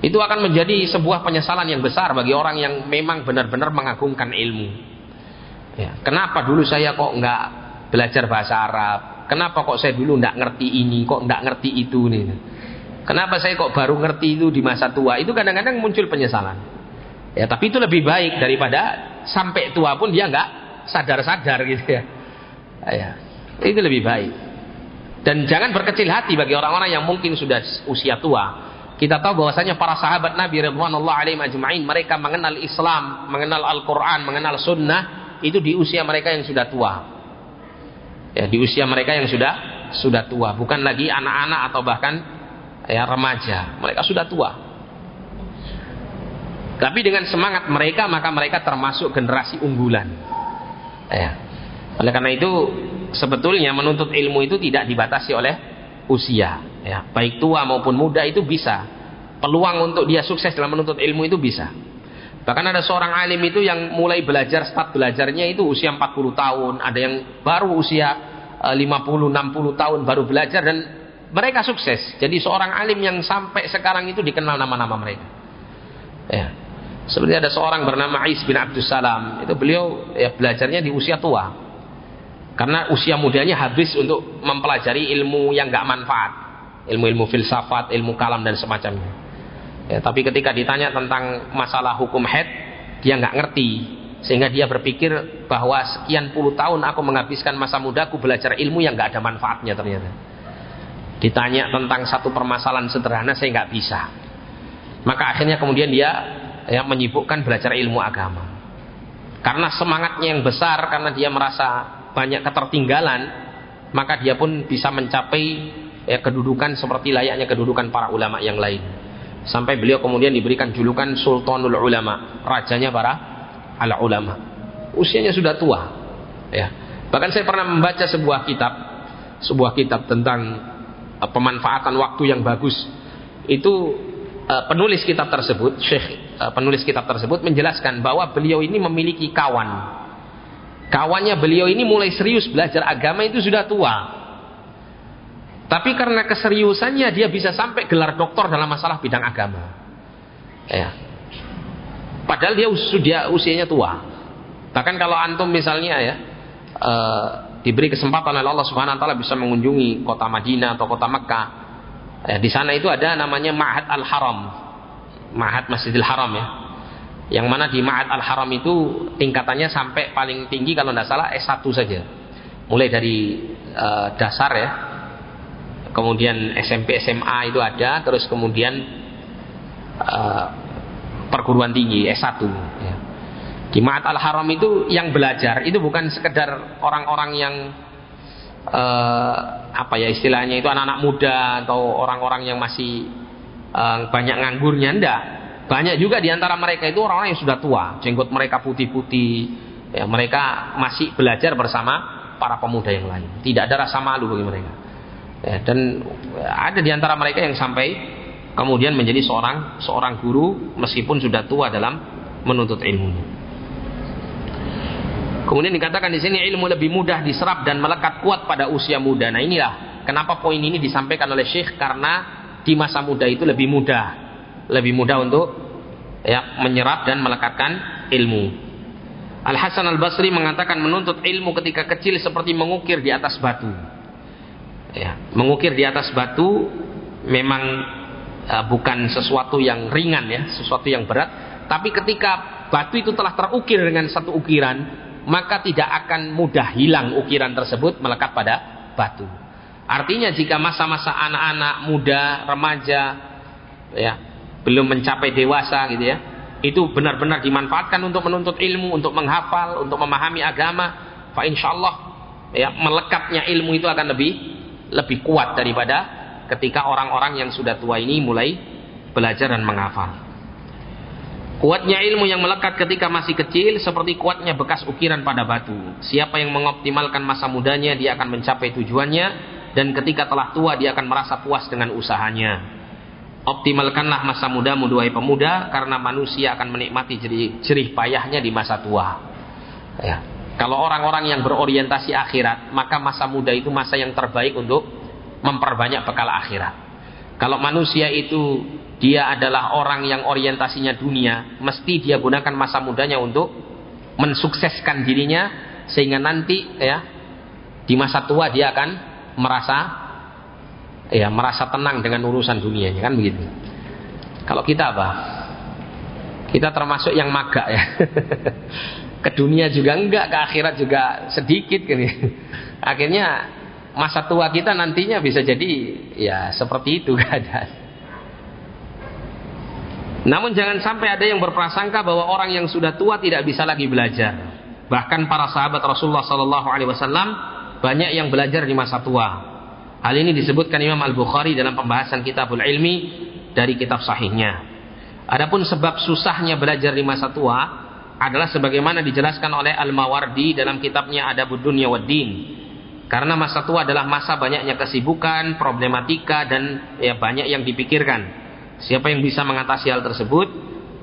B: Itu akan menjadi sebuah penyesalan yang besar bagi orang yang memang benar-benar mengagungkan ilmu. Ya. Kenapa dulu saya kok nggak belajar bahasa Arab? Kenapa kok saya dulu nggak ngerti ini, kok nggak ngerti itu nih? Kenapa saya kok baru ngerti itu di masa tua? Itu kadang-kadang muncul penyesalan. Ya, tapi itu lebih baik daripada sampai tua pun dia nggak sadar-sadar gitu ya. Ya, itu lebih baik. Dan jangan berkecil hati bagi orang-orang yang mungkin sudah usia tua. Kita tahu bahwasanya para sahabat Nabi radhiyallahu alaihi mereka mengenal Islam, mengenal Al-Qur'an, mengenal sunnah itu di usia mereka yang sudah tua. Ya, di usia mereka yang sudah sudah tua, bukan lagi anak-anak atau bahkan ya remaja. Mereka sudah tua. Tapi dengan semangat mereka maka mereka termasuk generasi unggulan. Ya. Oleh karena itu sebetulnya menuntut ilmu itu tidak dibatasi oleh usia ya. Baik tua maupun muda itu bisa. Peluang untuk dia sukses dalam menuntut ilmu itu bisa. Bahkan ada seorang alim itu yang mulai belajar start belajarnya itu usia 40 tahun. Ada yang baru usia 50 eh, 60 tahun baru belajar dan mereka sukses. Jadi seorang alim yang sampai sekarang itu dikenal nama-nama mereka. Ya. Seperti ada seorang bernama Ais bin Abdus Salam. Itu beliau ya belajarnya di usia tua karena usia mudanya habis untuk mempelajari ilmu yang gak manfaat. Ilmu-ilmu filsafat, ilmu kalam dan semacamnya. Ya, tapi ketika ditanya tentang masalah hukum head, dia nggak ngerti. Sehingga dia berpikir bahwa sekian puluh tahun aku menghabiskan masa mudaku belajar ilmu yang gak ada manfaatnya ternyata. Ditanya tentang satu permasalahan sederhana, saya nggak bisa. Maka akhirnya kemudian dia ya, menyibukkan belajar ilmu agama. Karena semangatnya yang besar, karena dia merasa banyak ketertinggalan maka dia pun bisa mencapai ya, kedudukan seperti layaknya kedudukan para ulama yang lain Sampai beliau kemudian diberikan julukan Sultanul Ulama, rajanya para ala ulama. Usianya sudah tua. Ya. Bahkan saya pernah membaca sebuah kitab, sebuah kitab tentang uh, pemanfaatan waktu yang bagus. Itu uh, penulis kitab tersebut, Syekh uh, penulis kitab tersebut menjelaskan bahwa beliau ini memiliki kawan. Kawannya beliau ini mulai serius belajar agama itu sudah tua. Tapi karena keseriusannya dia bisa sampai gelar doktor dalam masalah bidang agama. Ya. Padahal dia sudah usianya tua. Bahkan kalau antum misalnya ya e, diberi kesempatan oleh Allah Subhanahu wa taala bisa mengunjungi kota Madinah atau kota Mekah. Ya, di sana itu ada namanya Ma'had Al-Haram. Ma'had Masjidil Haram ya. Yang mana di Ma'had Al-Haram itu tingkatannya sampai paling tinggi kalau tidak salah S1 saja. Mulai dari e, dasar ya, kemudian SMP SMA itu ada terus kemudian uh, perguruan tinggi S1 ya. di Ma'at Al-Haram itu yang belajar itu bukan sekedar orang-orang yang uh, apa ya istilahnya itu anak-anak muda atau orang-orang yang masih uh, banyak nganggurnya ndak banyak juga di antara mereka itu orang-orang yang sudah tua. Jenggot mereka putih-putih. Ya mereka masih belajar bersama para pemuda yang lain. Tidak ada rasa malu bagi mereka. Ya, dan ada di antara mereka yang sampai kemudian menjadi seorang seorang guru meskipun sudah tua dalam menuntut ilmu. Kemudian dikatakan di sini ilmu lebih mudah diserap dan melekat kuat pada usia muda. Nah inilah kenapa poin ini disampaikan oleh Syekh karena di masa muda itu lebih mudah, lebih mudah untuk ya menyerap dan melekatkan ilmu. Al Hasan Al Basri mengatakan menuntut ilmu ketika kecil seperti mengukir di atas batu ya, mengukir di atas batu memang uh, bukan sesuatu yang ringan ya, sesuatu yang berat, tapi ketika batu itu telah terukir dengan satu ukiran, maka tidak akan mudah hilang ukiran tersebut melekat pada batu. Artinya jika masa-masa anak-anak muda, remaja ya, belum mencapai dewasa gitu ya, itu benar-benar dimanfaatkan untuk menuntut ilmu, untuk menghafal, untuk memahami agama, fa insyaallah ya melekatnya ilmu itu akan lebih lebih kuat daripada ketika orang-orang yang sudah tua ini mulai belajar dan menghafal. Kuatnya ilmu yang melekat ketika masih kecil seperti kuatnya bekas ukiran pada batu. Siapa yang mengoptimalkan masa mudanya dia akan mencapai tujuannya dan ketika telah tua dia akan merasa puas dengan usahanya. Optimalkanlah masa mudamu duai pemuda karena manusia akan menikmati jerih, jerih payahnya di masa tua. Ya. Kalau orang-orang yang berorientasi akhirat, maka masa muda itu masa yang terbaik untuk memperbanyak bekal akhirat. Kalau manusia itu dia adalah orang yang orientasinya dunia, mesti dia gunakan masa mudanya untuk mensukseskan dirinya sehingga nanti ya di masa tua dia akan merasa ya merasa tenang dengan urusan dunianya kan begitu. Kalau kita apa? Kita termasuk yang maga ya. ke dunia juga enggak, ke akhirat juga sedikit gini. Akhirnya masa tua kita nantinya bisa jadi ya seperti itu keadaan. Namun jangan sampai ada yang berprasangka bahwa orang yang sudah tua tidak bisa lagi belajar. Bahkan para sahabat Rasulullah Sallallahu Alaihi Wasallam banyak yang belajar di masa tua. Hal ini disebutkan Imam Al Bukhari dalam pembahasan Kitabul Ilmi dari kitab sahihnya. Adapun sebab susahnya belajar di masa tua adalah sebagaimana dijelaskan oleh Al-Mawardi dalam kitabnya Adabud Dunya wad Din. Karena masa tua adalah masa banyaknya kesibukan, problematika dan ya banyak yang dipikirkan. Siapa yang bisa mengatasi hal tersebut,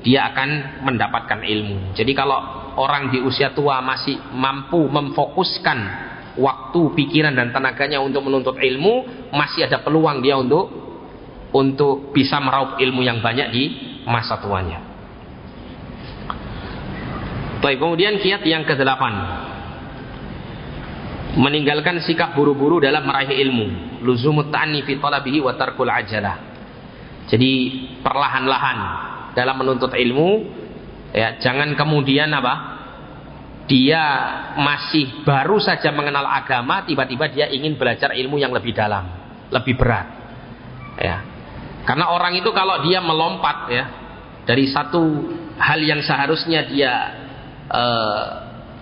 B: dia akan mendapatkan ilmu. Jadi kalau orang di usia tua masih mampu memfokuskan waktu, pikiran dan tenaganya untuk menuntut ilmu, masih ada peluang dia untuk untuk bisa meraup ilmu yang banyak di masa tuanya. Baik, kemudian kiat yang ke-8. Meninggalkan sikap buru-buru dalam meraih ilmu. Luzumut ta'ani fi talabihi wa tarkul ajalah. Jadi perlahan-lahan dalam menuntut ilmu ya jangan kemudian apa? Dia masih baru saja mengenal agama, tiba-tiba dia ingin belajar ilmu yang lebih dalam, lebih berat. Ya. Karena orang itu kalau dia melompat ya dari satu hal yang seharusnya dia uh,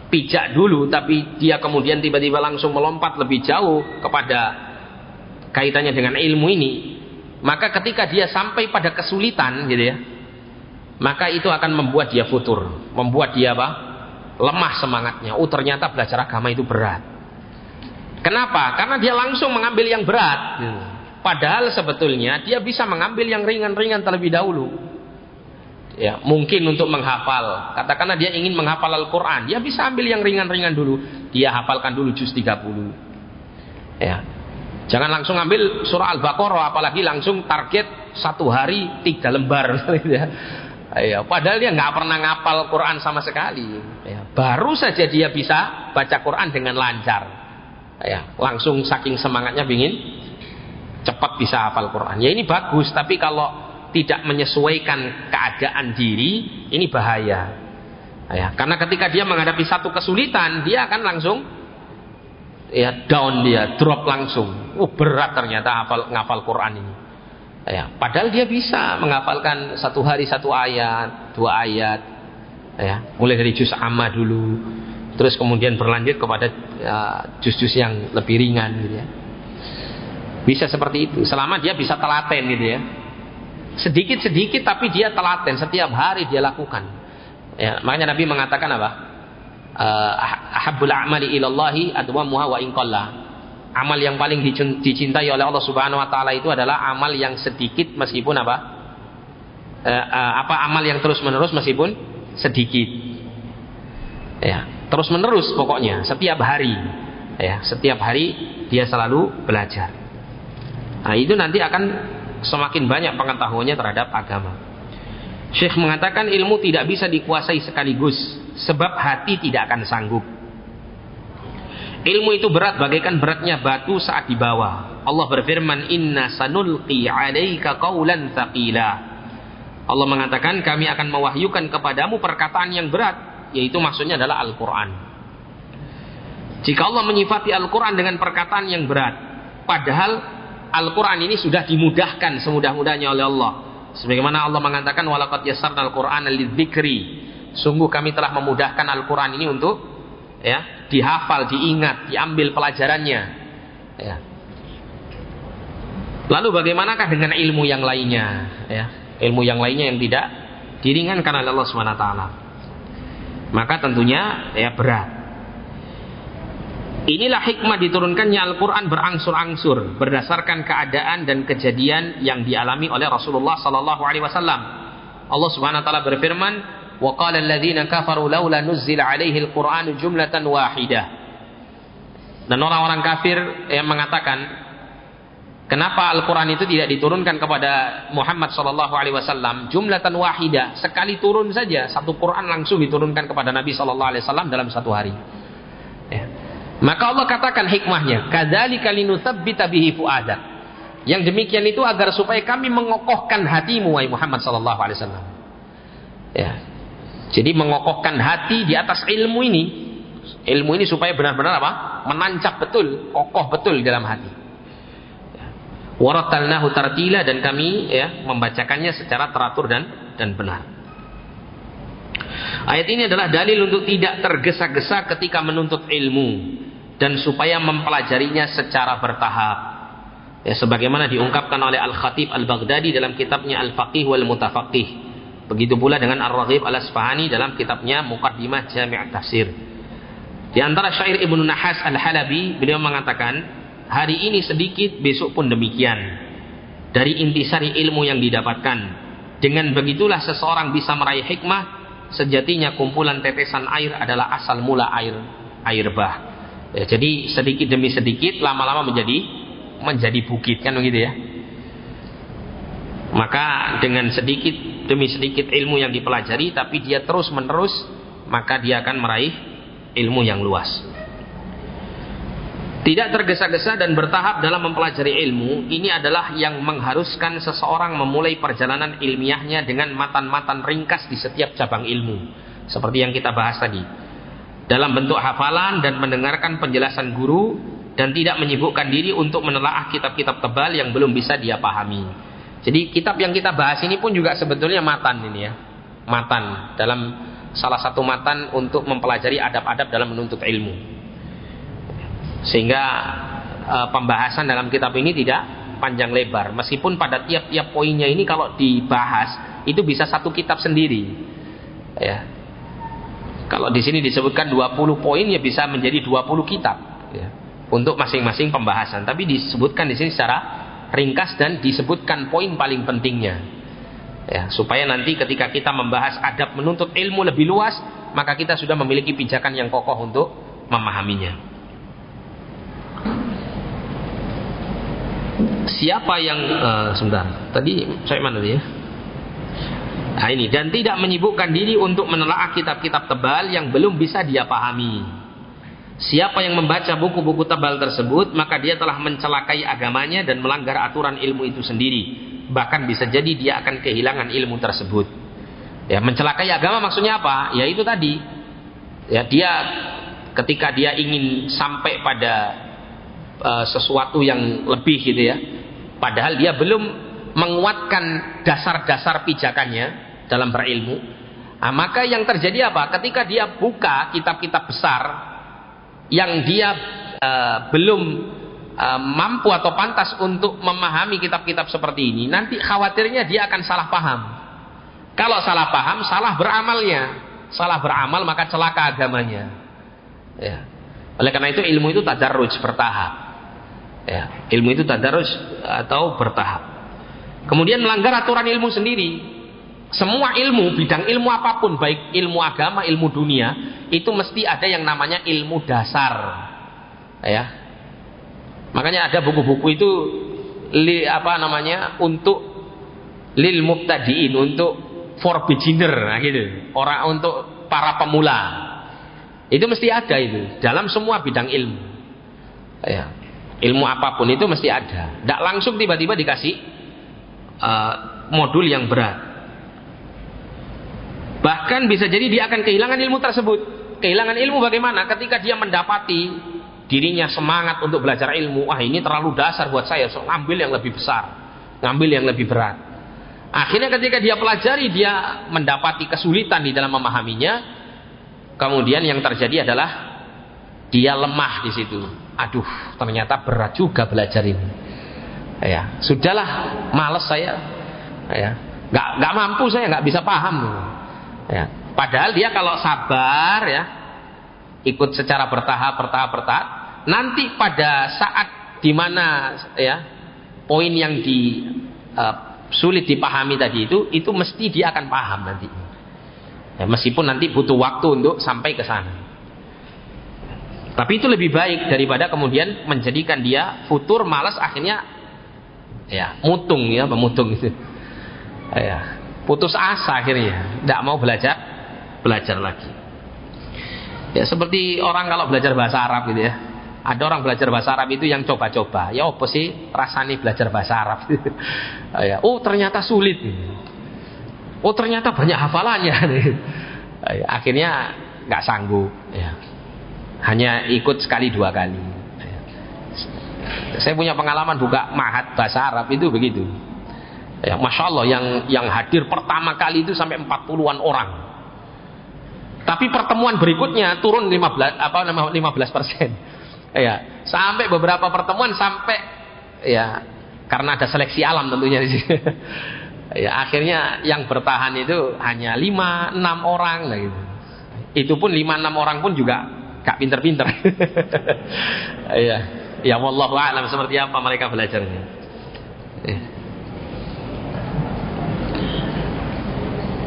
B: pijak dulu tapi dia kemudian tiba-tiba langsung melompat lebih jauh kepada kaitannya dengan ilmu ini maka ketika dia sampai pada kesulitan gitu ya, maka itu akan membuat dia futur, membuat dia apa? Lemah semangatnya. Oh ternyata belajar agama itu berat. Kenapa? Karena dia langsung mengambil yang berat. Padahal sebetulnya dia bisa mengambil yang ringan-ringan terlebih dahulu. Ya, mungkin untuk menghafal. Katakanlah dia ingin menghafal Al-Qur'an, dia bisa ambil yang ringan-ringan dulu. Dia hafalkan dulu juz 30. Ya. Jangan langsung ambil surah Al-Baqarah apalagi langsung target satu hari tiga lembar ya. Ya, padahal dia nggak pernah ngapal Quran sama sekali. Ya, baru saja dia bisa baca Quran dengan lancar. Ya, langsung saking semangatnya ingin cepat bisa hafal Quran. Ya ini bagus, tapi kalau tidak menyesuaikan keadaan diri, ini bahaya. Ya, karena ketika dia menghadapi satu kesulitan, dia akan langsung ya down dia, drop langsung. Oh, berat ternyata hafal ngafal Quran ini. Ya, padahal dia bisa menghafalkan satu hari satu ayat, dua ayat. Ya, mulai dari juz amma dulu, terus kemudian berlanjut kepada ya, juz-juz yang lebih ringan gitu ya. Bisa seperti itu, selama dia bisa telaten gitu ya sedikit-sedikit tapi dia telaten setiap hari dia lakukan ya makanya Nabi mengatakan apa uh, ahabbul a'mali ilallahi adwamuha wa inqalla amal yang paling dicintai oleh Allah Subhanahu wa taala itu adalah amal yang sedikit meskipun apa uh, uh, apa amal yang terus-menerus meskipun sedikit ya terus-menerus pokoknya setiap hari ya setiap hari dia selalu belajar nah itu nanti akan semakin banyak pengetahuannya terhadap agama. Syekh mengatakan ilmu tidak bisa dikuasai sekaligus sebab hati tidak akan sanggup. Ilmu itu berat bagaikan beratnya batu saat dibawa. Allah berfirman, "Inna sanulqi 'alaika qawlan thaqila." Allah mengatakan, "Kami akan mewahyukan kepadamu perkataan yang berat," yaitu maksudnya adalah Al-Qur'an. Jika Allah menyifati Al-Qur'an dengan perkataan yang berat, padahal Al-Quran ini sudah dimudahkan semudah-mudahnya oleh Allah. Sebagaimana Allah mengatakan walaqad yassarna al-Qur'ana lidzikri. Sungguh kami telah memudahkan Al-Qur'an ini untuk ya, dihafal, diingat, diambil pelajarannya. Ya. Lalu bagaimanakah dengan ilmu yang lainnya? Ya, ilmu yang lainnya yang tidak diringankan oleh Allah Subhanahu taala. Maka tentunya ya berat. Inilah hikmah diturunkannya Al-Quran berangsur-angsur berdasarkan keadaan dan kejadian yang dialami oleh Rasulullah Sallallahu Alaihi Wasallam. Allah Subhanahu Wa Taala berfirman, "Wa qala alladziina kafaru laula nuzzila alaihi al-Qur'anu jumlatan wahidah." Dan orang-orang kafir yang mengatakan, Kenapa Al-Quran itu tidak diturunkan kepada Muhammad Sallallahu Alaihi Wasallam jumlatan wahidah sekali turun saja satu Quran langsung diturunkan kepada Nabi Sallallahu Alaihi Wasallam dalam satu hari. Ya. Maka Allah katakan hikmahnya, kadzalika linutsabbita bihi fuadak. Yang demikian itu agar supaya kami mengokohkan hatimu wahai Muhammad sallallahu alaihi wasallam. Ya. Jadi mengokohkan hati di atas ilmu ini. Ilmu ini supaya benar-benar apa? Menancap betul, kokoh betul dalam hati. Waratalnahu tartila dan kami ya membacakannya secara teratur dan dan benar. Ayat ini adalah dalil untuk tidak tergesa-gesa ketika menuntut ilmu dan supaya mempelajarinya secara bertahap. Ya sebagaimana diungkapkan oleh Al-Khatib Al-Baghdadi dalam kitabnya Al-Faqih wal Mutafaqih. Begitu pula dengan Ar-Raghib Al-Asfahani dalam kitabnya Muqaddimah Jami' Tafsir. Di antara syair Ibnu Nahas Al-Halabi, beliau mengatakan, hari ini sedikit, besok pun demikian. Dari intisari ilmu yang didapatkan. Dengan begitulah seseorang bisa meraih hikmah, sejatinya kumpulan tetesan air adalah asal mula air air bah. Ya, jadi sedikit demi sedikit lama-lama menjadi menjadi bukit kan begitu ya. Maka dengan sedikit demi sedikit ilmu yang dipelajari tapi dia terus menerus maka dia akan meraih ilmu yang luas. Tidak tergesa-gesa dan bertahap dalam mempelajari ilmu, ini adalah yang mengharuskan seseorang memulai perjalanan ilmiahnya dengan matan-matan ringkas di setiap cabang ilmu. Seperti yang kita bahas tadi dalam bentuk hafalan dan mendengarkan penjelasan guru dan tidak menyibukkan diri untuk menelaah kitab-kitab tebal yang belum bisa dia pahami. Jadi kitab yang kita bahas ini pun juga sebetulnya matan ini ya. Matan dalam salah satu matan untuk mempelajari adab-adab dalam menuntut ilmu. Sehingga e, pembahasan dalam kitab ini tidak panjang lebar. Meskipun pada tiap-tiap poinnya ini kalau dibahas itu bisa satu kitab sendiri. Ya. Kalau di sini disebutkan 20 poin ya bisa menjadi 20 kitab ya. Untuk masing-masing pembahasan. Tapi disebutkan di sini secara ringkas dan disebutkan poin paling pentingnya. Ya, supaya nanti ketika kita membahas adab menuntut ilmu lebih luas, maka kita sudah memiliki pijakan yang kokoh untuk memahaminya. siapa yang uh, sebentar tadi saya mana tadi ya nah ini dan tidak menyibukkan diri untuk menelaah kitab-kitab tebal yang belum bisa dia pahami siapa yang membaca buku-buku tebal tersebut maka dia telah mencelakai agamanya dan melanggar aturan ilmu itu sendiri. Bahkan bisa jadi dia akan kehilangan ilmu tersebut. Ya mencelakai agama maksudnya apa? Ya itu tadi. Ya dia ketika dia ingin sampai pada uh, sesuatu yang lebih gitu ya. Padahal dia belum menguatkan dasar-dasar pijakannya dalam berilmu. Nah, maka yang terjadi apa? Ketika dia buka kitab-kitab besar yang dia uh, belum uh, mampu atau pantas untuk memahami kitab-kitab seperti ini, nanti khawatirnya dia akan salah paham. Kalau salah paham, salah beramalnya. Salah beramal maka celaka agamanya. Ya. Oleh karena itu ilmu itu tadarruj bertahap. Ya, ilmu itu tadarus atau bertahap. Kemudian melanggar aturan ilmu sendiri. Semua ilmu, bidang ilmu apa pun, baik ilmu agama, ilmu dunia, itu mesti ada yang namanya ilmu dasar. Ya. Makanya ada buku-buku itu li, apa namanya untuk lil mubtadiin, untuk for beginner, nah gitu. Orang untuk para pemula. Itu mesti ada itu dalam semua bidang ilmu. Ya ilmu apa pun itu mesti ada tidak langsung tiba-tiba dikasih uh, modul yang berat bahkan bisa jadi dia akan kehilangan ilmu tersebut. Kehilangan ilmu bagaimana? Ketika dia mendapati dirinya semangat untuk belajar ilmu wah ini terlalu dasar buat saya so, ngambil yang lebih besar ngambil yang lebih berat. Akhirnya ketika dia pelajari dia mendapati kesulitan di dalam memahaminya kemudian yang terjadi adalah dia lemah di situ. Aduh ternyata berat juga belajar ini. Ya sudahlah males saya. Ya nggak nggak mampu saya nggak bisa paham ya. Padahal dia kalau sabar ya ikut secara bertahap bertahap bertahap nanti pada saat di mana ya poin yang di uh, sulit dipahami tadi itu itu mesti dia akan paham nanti. Ya, meskipun nanti butuh waktu untuk sampai ke sana. Tapi itu lebih baik daripada kemudian menjadikan dia futur malas akhirnya ya mutung ya pemutung itu. Ya, putus asa akhirnya, tidak mau belajar belajar lagi. Ya seperti orang kalau belajar bahasa Arab gitu ya. Ada orang belajar bahasa Arab itu yang coba-coba. Ya apa sih rasanya belajar bahasa Arab? oh ternyata sulit. Oh ternyata banyak hafalannya. ya, akhirnya nggak sanggup. Ya hanya ikut sekali dua kali saya punya pengalaman buka mahat bahasa Arab itu begitu ya masya Allah yang yang hadir pertama kali itu sampai 40-an orang tapi pertemuan berikutnya turun 15 apa 15 persen ya sampai beberapa pertemuan sampai ya karena ada seleksi alam tentunya di sini ya akhirnya yang bertahan itu hanya 5 6 orang lah gitu itu pun 5 6 orang pun juga gak pinter-pinter. Iya. ya wallahu a'lam seperti apa mereka belajarnya. Eh.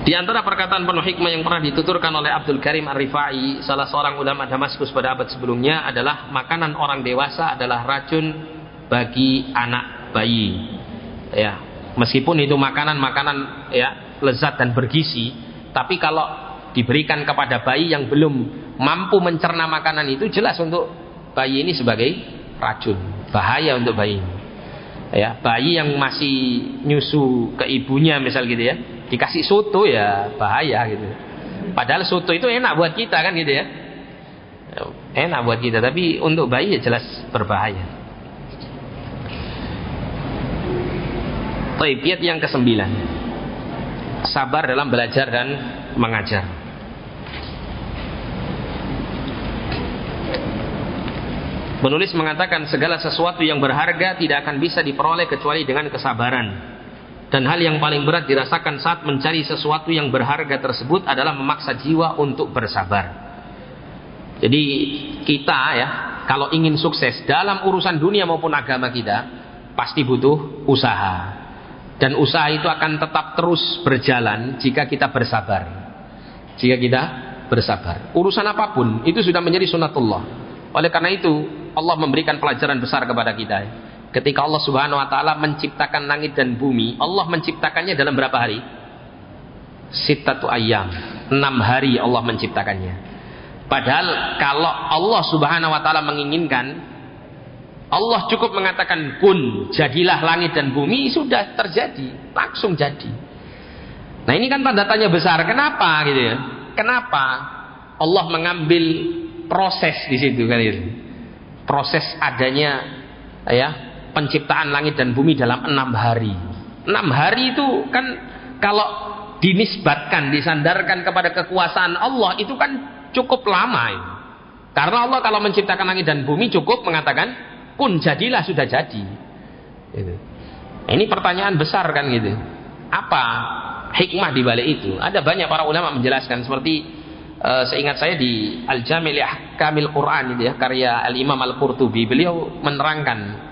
B: Di antara perkataan penuh hikmah yang pernah dituturkan oleh Abdul Karim Ar-Rifai, salah seorang ulama Damaskus pada abad sebelumnya adalah makanan orang dewasa adalah racun bagi anak bayi. Ya, meskipun itu makanan-makanan ya lezat dan bergizi, tapi kalau diberikan kepada bayi yang belum mampu mencerna makanan itu jelas untuk bayi ini sebagai racun bahaya untuk bayi ya bayi yang masih nyusu ke ibunya misal gitu ya dikasih soto ya bahaya gitu. Padahal soto itu enak buat kita kan gitu ya. Enak buat kita tapi untuk bayi ya jelas berbahaya. Baik, yang kesembilan. Sabar dalam belajar dan mengajar. Penulis mengatakan segala sesuatu yang berharga tidak akan bisa diperoleh kecuali dengan kesabaran. Dan hal yang paling berat dirasakan saat mencari sesuatu yang berharga tersebut adalah memaksa jiwa untuk bersabar. Jadi kita ya, kalau ingin sukses dalam urusan dunia maupun agama kita, pasti butuh usaha. Dan usaha itu akan tetap terus berjalan jika kita bersabar. Jika kita bersabar. Urusan apa pun itu sudah menjadi sunatullah. Oleh karena itu Allah memberikan pelajaran besar kepada kita. Ketika Allah Subhanahu wa taala menciptakan langit dan bumi, Allah menciptakannya dalam berapa hari? Sittatu ayam. Enam hari Allah menciptakannya. Padahal kalau Allah Subhanahu wa taala menginginkan Allah cukup mengatakan kun, jadilah langit dan bumi sudah terjadi, langsung jadi. Nah, ini kan tanda tanya besar. Kenapa gitu ya? Kenapa Allah mengambil proses di situ kan itu? Proses adanya ya penciptaan langit dan bumi dalam enam hari. Enam hari itu kan kalau dinisbatkan, disandarkan kepada kekuasaan Allah itu kan cukup lama itu. Karena Allah kalau menciptakan langit dan bumi cukup mengatakan kun jadilah sudah jadi. Gitu. Ini pertanyaan besar kan gitu. Apa hikmah di balik itu. Ada banyak para ulama menjelaskan seperti uh, seingat saya di Al-Jamil Kamil Quran itu ya karya Al-Imam Al-Qurtubi beliau menerangkan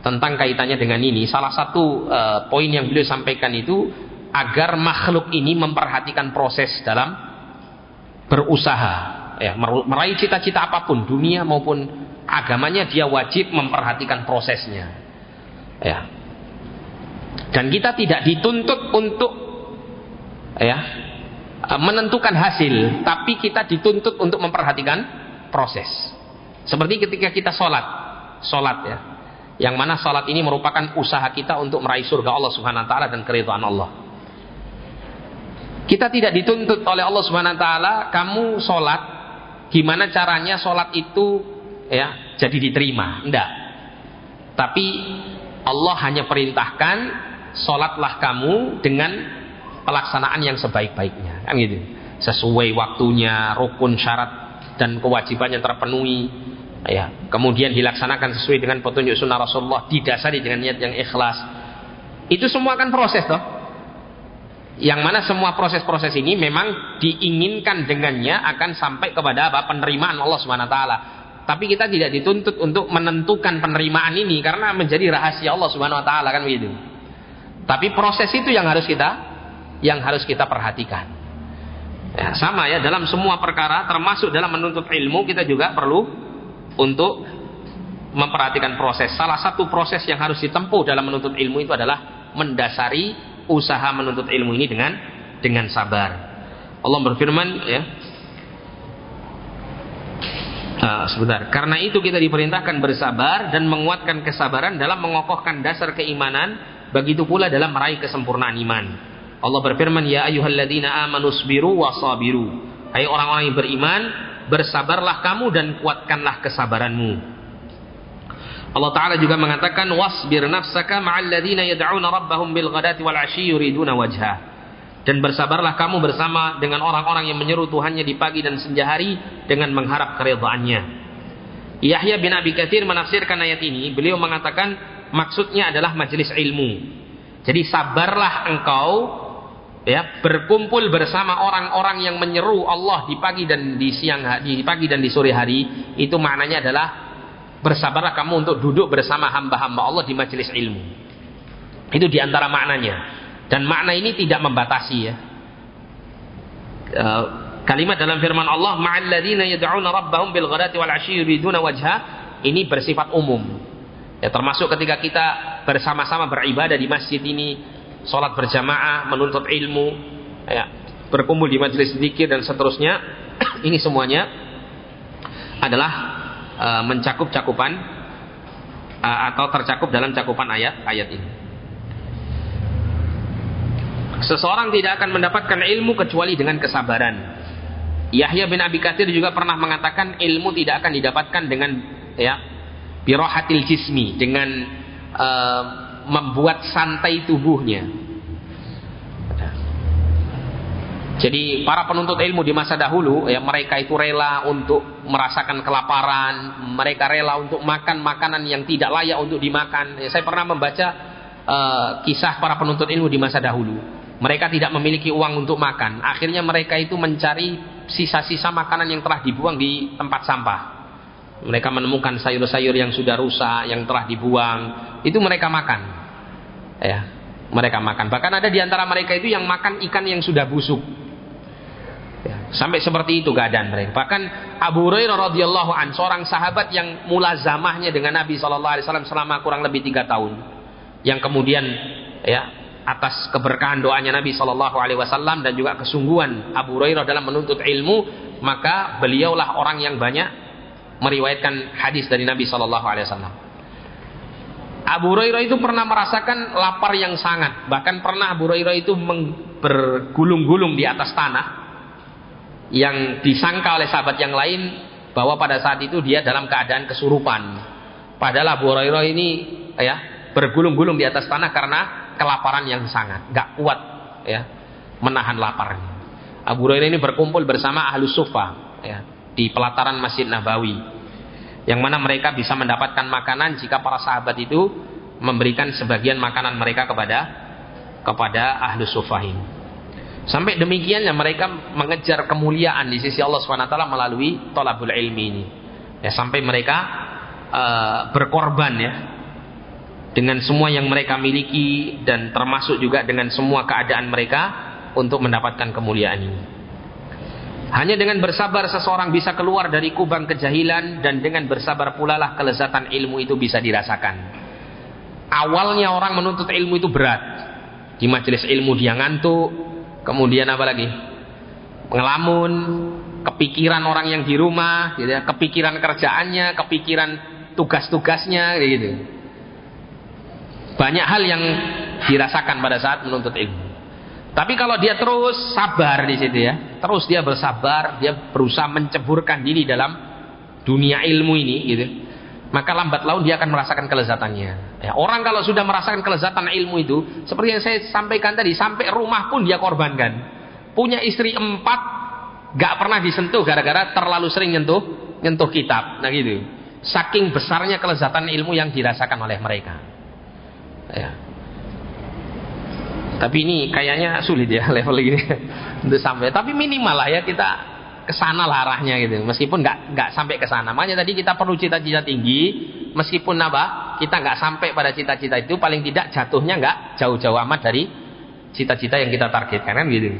B: tentang kaitannya dengan ini. Salah satu uh, poin yang beliau sampaikan itu agar makhluk ini memperhatikan proses dalam berusaha ya meraih cita-cita apa pun dunia maupun agamanya dia wajib memperhatikan prosesnya ya dan kita tidak dituntut untuk ya menentukan hasil, tapi kita dituntut untuk memperhatikan proses. Seperti ketika kita sholat, sholat ya, yang mana sholat ini merupakan usaha kita untuk meraih surga Allah Subhanahu Wa Taala dan keridhaan Allah. Kita tidak dituntut oleh Allah Subhanahu Wa Taala, kamu sholat, gimana caranya sholat itu ya jadi diterima, enggak. Tapi Allah hanya perintahkan sholatlah kamu dengan pelaksanaan yang sebaik-baiknya kan gitu sesuai waktunya rukun syarat dan kewajiban yang terpenuhi ya. Kemudian dilaksanakan sesuai dengan petunjuk sunnah Rasulullah didasari dengan niat yang ikhlas. Itu semua kan proses toh. Yang mana semua proses-proses ini memang diinginkan dengannya akan sampai kepada apa? Penerimaan Allah Subhanahu wa taala. Tapi kita tidak dituntut untuk menentukan penerimaan ini karena menjadi rahasia Allah Subhanahu wa taala kan begitu? Tapi proses itu yang harus kita yang harus kita perhatikan. Ya, sama ya dalam semua perkara termasuk dalam menuntut ilmu kita juga perlu untuk memperhatikan proses. Salah satu proses yang harus ditempuh dalam menuntut ilmu itu adalah mendasari usaha menuntut ilmu ini dengan dengan sabar. Allah berfirman ya Uh, sebentar. Karena itu kita diperintahkan bersabar dan menguatkan kesabaran dalam mengokohkan dasar keimanan, begitu pula dalam meraih kesempurnaan iman. Allah berfirman, "Ya ayyuhalladzina amanu sabiru wa sabiru." Hai orang-orang yang beriman, bersabarlah kamu dan kuatkanlah kesabaranmu. Allah Ta'ala juga mengatakan wasbir nafsaka ma'al ladzina yad'una rabbahum bil ghadati wal 'ashyi yuriduna wajha. Dan bersabarlah kamu bersama dengan orang-orang yang menyeru Tuhannya di pagi dan senja hari dengan mengharap keridhaannya. Yahya bin Abi Katsir menafsirkan ayat ini, beliau mengatakan maksudnya adalah majelis ilmu. Jadi sabarlah engkau ya berkumpul bersama orang-orang yang menyeru Allah di pagi dan di siang di pagi dan di sore hari. Itu maknanya adalah bersabarlah kamu untuk duduk bersama hamba-hamba Allah di majelis ilmu. Itu di antara maknanya. Dan makna ini tidak membatasi ya. E, kalimat dalam firman Allah ma'alladzina yad'una rabbahum bil ghadati wal yuriduna wajha ini bersifat umum. Ya termasuk ketika kita bersama-sama beribadah di masjid ini sholat berjamaah, menuntut ilmu, ya, berkumpul di majelis zikir dan seterusnya. Ini semuanya adalah uh, mencakup cakupan uh, atau tercakup dalam cakupan ayat-ayat ini. Seseorang tidak akan mendapatkan ilmu kecuali dengan kesabaran. Yahya bin Abi Katsir juga pernah mengatakan ilmu tidak akan didapatkan dengan ya birohatil jismi dengan uh, membuat santai tubuhnya. Jadi para penuntut ilmu di masa dahulu ya mereka itu rela untuk merasakan kelaparan, mereka rela untuk makan makanan yang tidak layak untuk dimakan. Ya, saya pernah membaca uh, kisah para penuntut ilmu di masa dahulu. Mereka tidak memiliki uang untuk makan. Akhirnya mereka itu mencari sisa-sisa makanan yang telah dibuang di tempat sampah. Mereka menemukan sayur-sayur yang sudah rusak, yang telah dibuang, itu mereka makan. Ya, mereka makan. Bahkan ada di antara mereka itu yang makan ikan yang sudah busuk. Ya, sampai seperti itu keadaan mereka. Bahkan Abu Hurairah radhiyallahu an seorang sahabat yang mulazamahnya dengan Nabi Shallallahu alaihi wasallam selama kurang lebih tiga tahun. Yang kemudian ya atas keberkahan doanya Nabi Shallallahu alaihi wasallam dan juga kesungguhan Abu Hurairah dalam menuntut ilmu, maka beliaulah orang yang banyak meriwayatkan hadis dari Nabi Shallallahu alaihi wasallam. Abu Hurairah itu pernah merasakan lapar yang sangat, bahkan pernah Abu Hurairah itu bergulung-gulung di atas tanah yang disangka oleh sahabat yang lain bahwa pada saat itu dia dalam keadaan kesurupan. Padahal Abu Hurairah ini ya bergulung-gulung di atas tanah karena kelaparan yang sangat, gak kuat ya menahan laparnya. Abu Hurairah ini berkumpul bersama ahlu sufa ya, di pelataran Masjid Nabawi yang mana mereka bisa mendapatkan makanan jika para sahabat itu memberikan sebagian makanan mereka kepada kepada ahlu sufahin. Sampai demikiannya mereka mengejar kemuliaan di sisi Allah SWT melalui tolabul ilmi ini. Ya, sampai mereka uh, berkorban ya dengan semua yang mereka miliki dan termasuk juga dengan semua keadaan mereka untuk mendapatkan kemuliaan ini. Hanya dengan bersabar seseorang bisa keluar dari kubang kejahilan dan dengan bersabar pula lah kelezatan ilmu itu bisa dirasakan. Awalnya orang menuntut ilmu itu berat. Di majelis ilmu dia ngantuk, Kemudian apa lagi? Ngelamun, kepikiran orang yang di rumah, gitu ya, kepikiran kerjaannya, kepikiran tugas-tugasnya, gitu. Banyak hal yang dirasakan pada saat menuntut ilmu. Tapi kalau dia terus sabar di situ ya, terus dia bersabar, dia berusaha menceburkan diri dalam dunia ilmu ini, gitu maka lambat laun dia akan merasakan kelezatannya. Ya, orang kalau sudah merasakan kelezatan ilmu itu, seperti yang saya sampaikan tadi, sampai rumah pun dia korbankan. Punya istri empat, gak pernah disentuh gara-gara terlalu sering nyentuh nyentuh kitab. Nah gitu. Saking besarnya kelezatan ilmu yang dirasakan oleh mereka. Ya. Tapi ini kayaknya sulit ya level ini untuk sampai. Tapi minimal lah ya kita ke sana lah arahnya gitu. Meskipun nggak nggak sampai ke sana. Makanya tadi kita perlu cita-cita tinggi, meskipun apa? Kita nggak sampai pada cita-cita itu, paling tidak jatuhnya nggak jauh-jauh amat dari cita-cita yang kita targetkan kan gitu.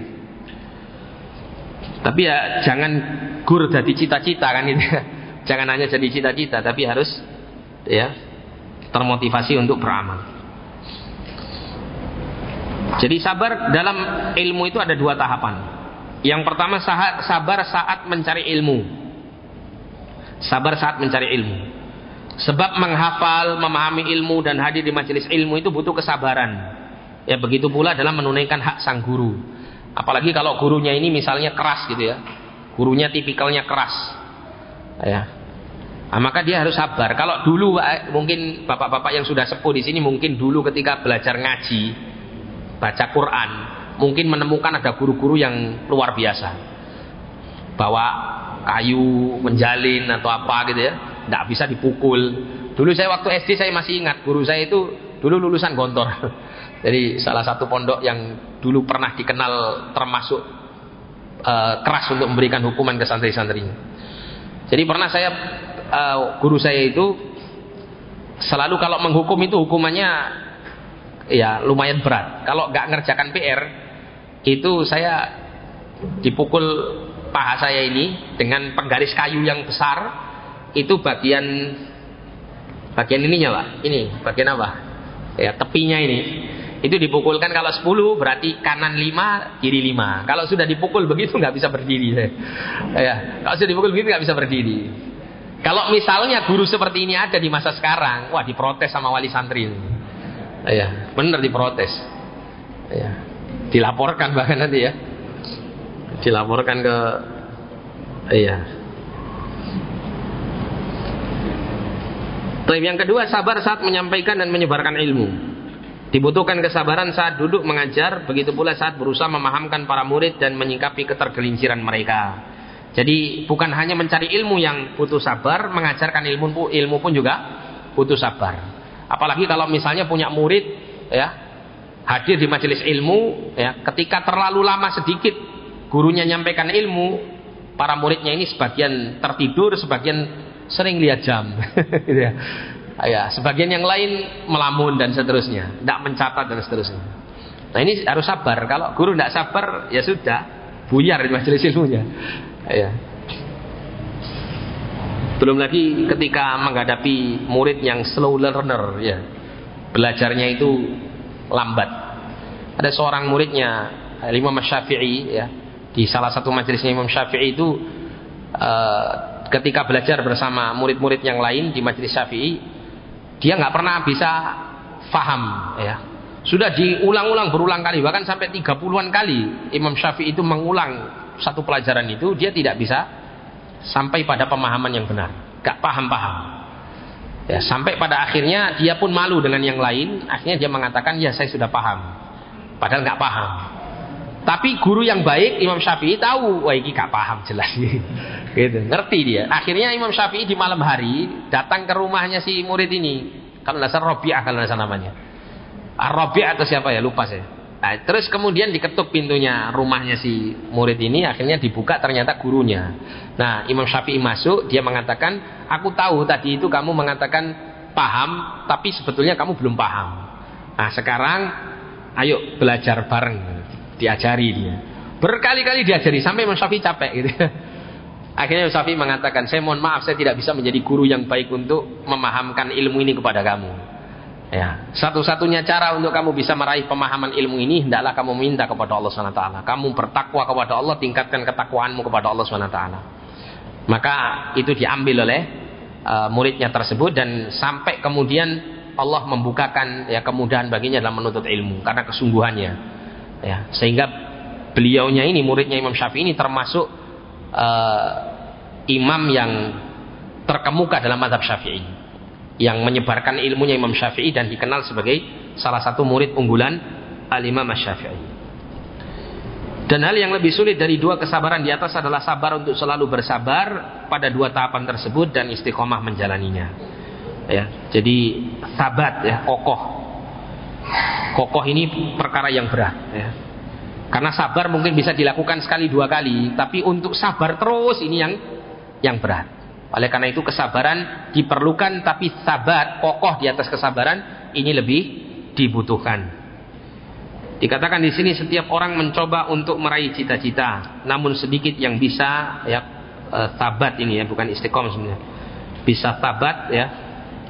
B: Tapi ya jangan gur jadi cita-cita kan gitu. Jangan hanya jadi cita-cita, tapi harus ya termotivasi untuk beramal. Jadi sabar dalam ilmu itu ada dua tahapan. Yang pertama sabar saat mencari ilmu. Sabar saat mencari ilmu. Sebab menghafal, memahami ilmu dan hadir di majelis ilmu itu butuh kesabaran. Ya begitu pula dalam menunaikan hak sang guru. Apalagi kalau gurunya ini misalnya keras gitu ya. Gurunya tipikalnya keras. Ya. Nah, maka dia harus sabar. Kalau dulu mungkin bapak-bapak yang sudah sepuh di sini mungkin dulu ketika belajar ngaji, baca Quran, mungkin menemukan ada guru-guru yang luar biasa. Bawa kayu menjalin atau apa gitu ya tidak bisa dipukul. Dulu saya waktu SD saya masih ingat guru saya itu dulu lulusan gontor. Jadi salah satu pondok yang dulu pernah dikenal termasuk uh, keras untuk memberikan hukuman ke santri-santrinya. Jadi pernah saya uh, guru saya itu selalu kalau menghukum itu hukumannya ya lumayan berat. Kalau nggak ngerjakan PR itu saya dipukul paha saya ini dengan penggaris kayu yang besar. Itu bagian bagian ininya pak. Ini bagian apa? Ya tepinya ini. Itu dipukulkan kalau 10 berarti kanan 5 kiri 5 kalau sudah dipukul begitu nggak bisa berdiri ya kalau sudah dipukul begitu nggak bisa berdiri. Kalau misalnya guru seperti ini ada di masa sekarang wah diprotes sama wali santri ya benar diprotes. Ya dilaporkan bahkan nanti ya. Dilaporkan ke iya. Tapi yang kedua sabar saat menyampaikan dan menyebarkan ilmu. Dibutuhkan kesabaran saat duduk mengajar, begitu pula saat berusaha memahamkan para murid dan menyikapi ketergelinciran mereka. Jadi bukan hanya mencari ilmu yang butuh sabar, mengajarkan ilmu ilmu pun juga butuh sabar. Apalagi kalau misalnya punya murid ya hadir di majelis ilmu ya ketika terlalu lama sedikit gurunya nyampaikan ilmu, para muridnya ini sebagian tertidur, sebagian sering lihat jam. gitu ya ya, sebagian yang lain melamun dan seterusnya, tidak mencatat dan seterusnya. Nah ini harus sabar. Kalau guru tidak sabar, ya sudah buyar di majelis ilmunya. Ya. Belum lagi ketika menghadapi murid yang slow learner, ya. Belajarnya itu lambat. Ada seorang muridnya Imam Syafi'i, ya. Di salah satu majelisnya Imam Syafi'i itu uh, ketika belajar bersama murid-murid yang lain di majelis Syafi'i dia nggak pernah bisa faham ya. Sudah diulang-ulang berulang kali bahkan sampai 30-an kali Imam Syafi'i itu mengulang satu pelajaran itu dia tidak bisa sampai pada pemahaman yang benar. Gak paham-paham. Ya, sampai pada akhirnya dia pun malu dengan yang lain. Akhirnya dia mengatakan ya saya sudah paham. Padahal nggak paham. Tapi guru yang baik Imam Syafi'i tahu wah ini gak paham jelas gitu ngerti dia. Akhirnya Imam Syafi'i di malam hari datang ke rumahnya si murid ini. Kalau dasar Robi'ah kalau dasar namanya. Ah, Robi'ah atau siapa ya? Lupa saya nah, terus kemudian diketuk pintunya rumahnya si murid ini akhirnya dibuka ternyata gurunya nah Imam Syafi'i masuk dia mengatakan aku tahu tadi itu kamu mengatakan paham tapi sebetulnya kamu belum paham nah sekarang ayo belajar bareng diajari dia. Berkali-kali diajari sampai Imam Syafi'i capek gitu. Akhirnya Imam Syafi'i mengatakan, saya mohon maaf saya tidak bisa menjadi guru yang baik untuk memahamkan ilmu ini kepada kamu. Ya, satu-satunya cara untuk kamu bisa meraih pemahaman ilmu ini hendaklah kamu minta kepada Allah SWT. Kamu bertakwa kepada Allah, tingkatkan ketakwaanmu kepada Allah SWT. Maka itu diambil oleh uh, muridnya tersebut dan sampai kemudian Allah membukakan ya kemudahan baginya dalam menuntut ilmu karena kesungguhannya ya sehingga beliaunya ini muridnya Imam Syafi'i ini termasuk uh, imam yang terkemuka dalam madhab Syafi'i yang menyebarkan ilmunya Imam Syafi'i dan dikenal sebagai salah satu murid unggulan al-Imam Syafi'i dan hal yang lebih sulit dari dua kesabaran di atas adalah sabar untuk selalu bersabar pada dua tahapan tersebut dan istiqomah menjalaninya. Ya, jadi sabat ya, kokoh kokoh ini perkara yang berat ya. karena sabar mungkin bisa dilakukan sekali dua kali tapi untuk sabar terus ini yang yang berat oleh karena itu kesabaran diperlukan tapi sabar kokoh di atas kesabaran ini lebih dibutuhkan. Dikatakan di sini setiap orang mencoba untuk meraih cita-cita namun sedikit yang bisa ya eh, tabat ini ya bukan istiqomah sebenarnya. Bisa tabat ya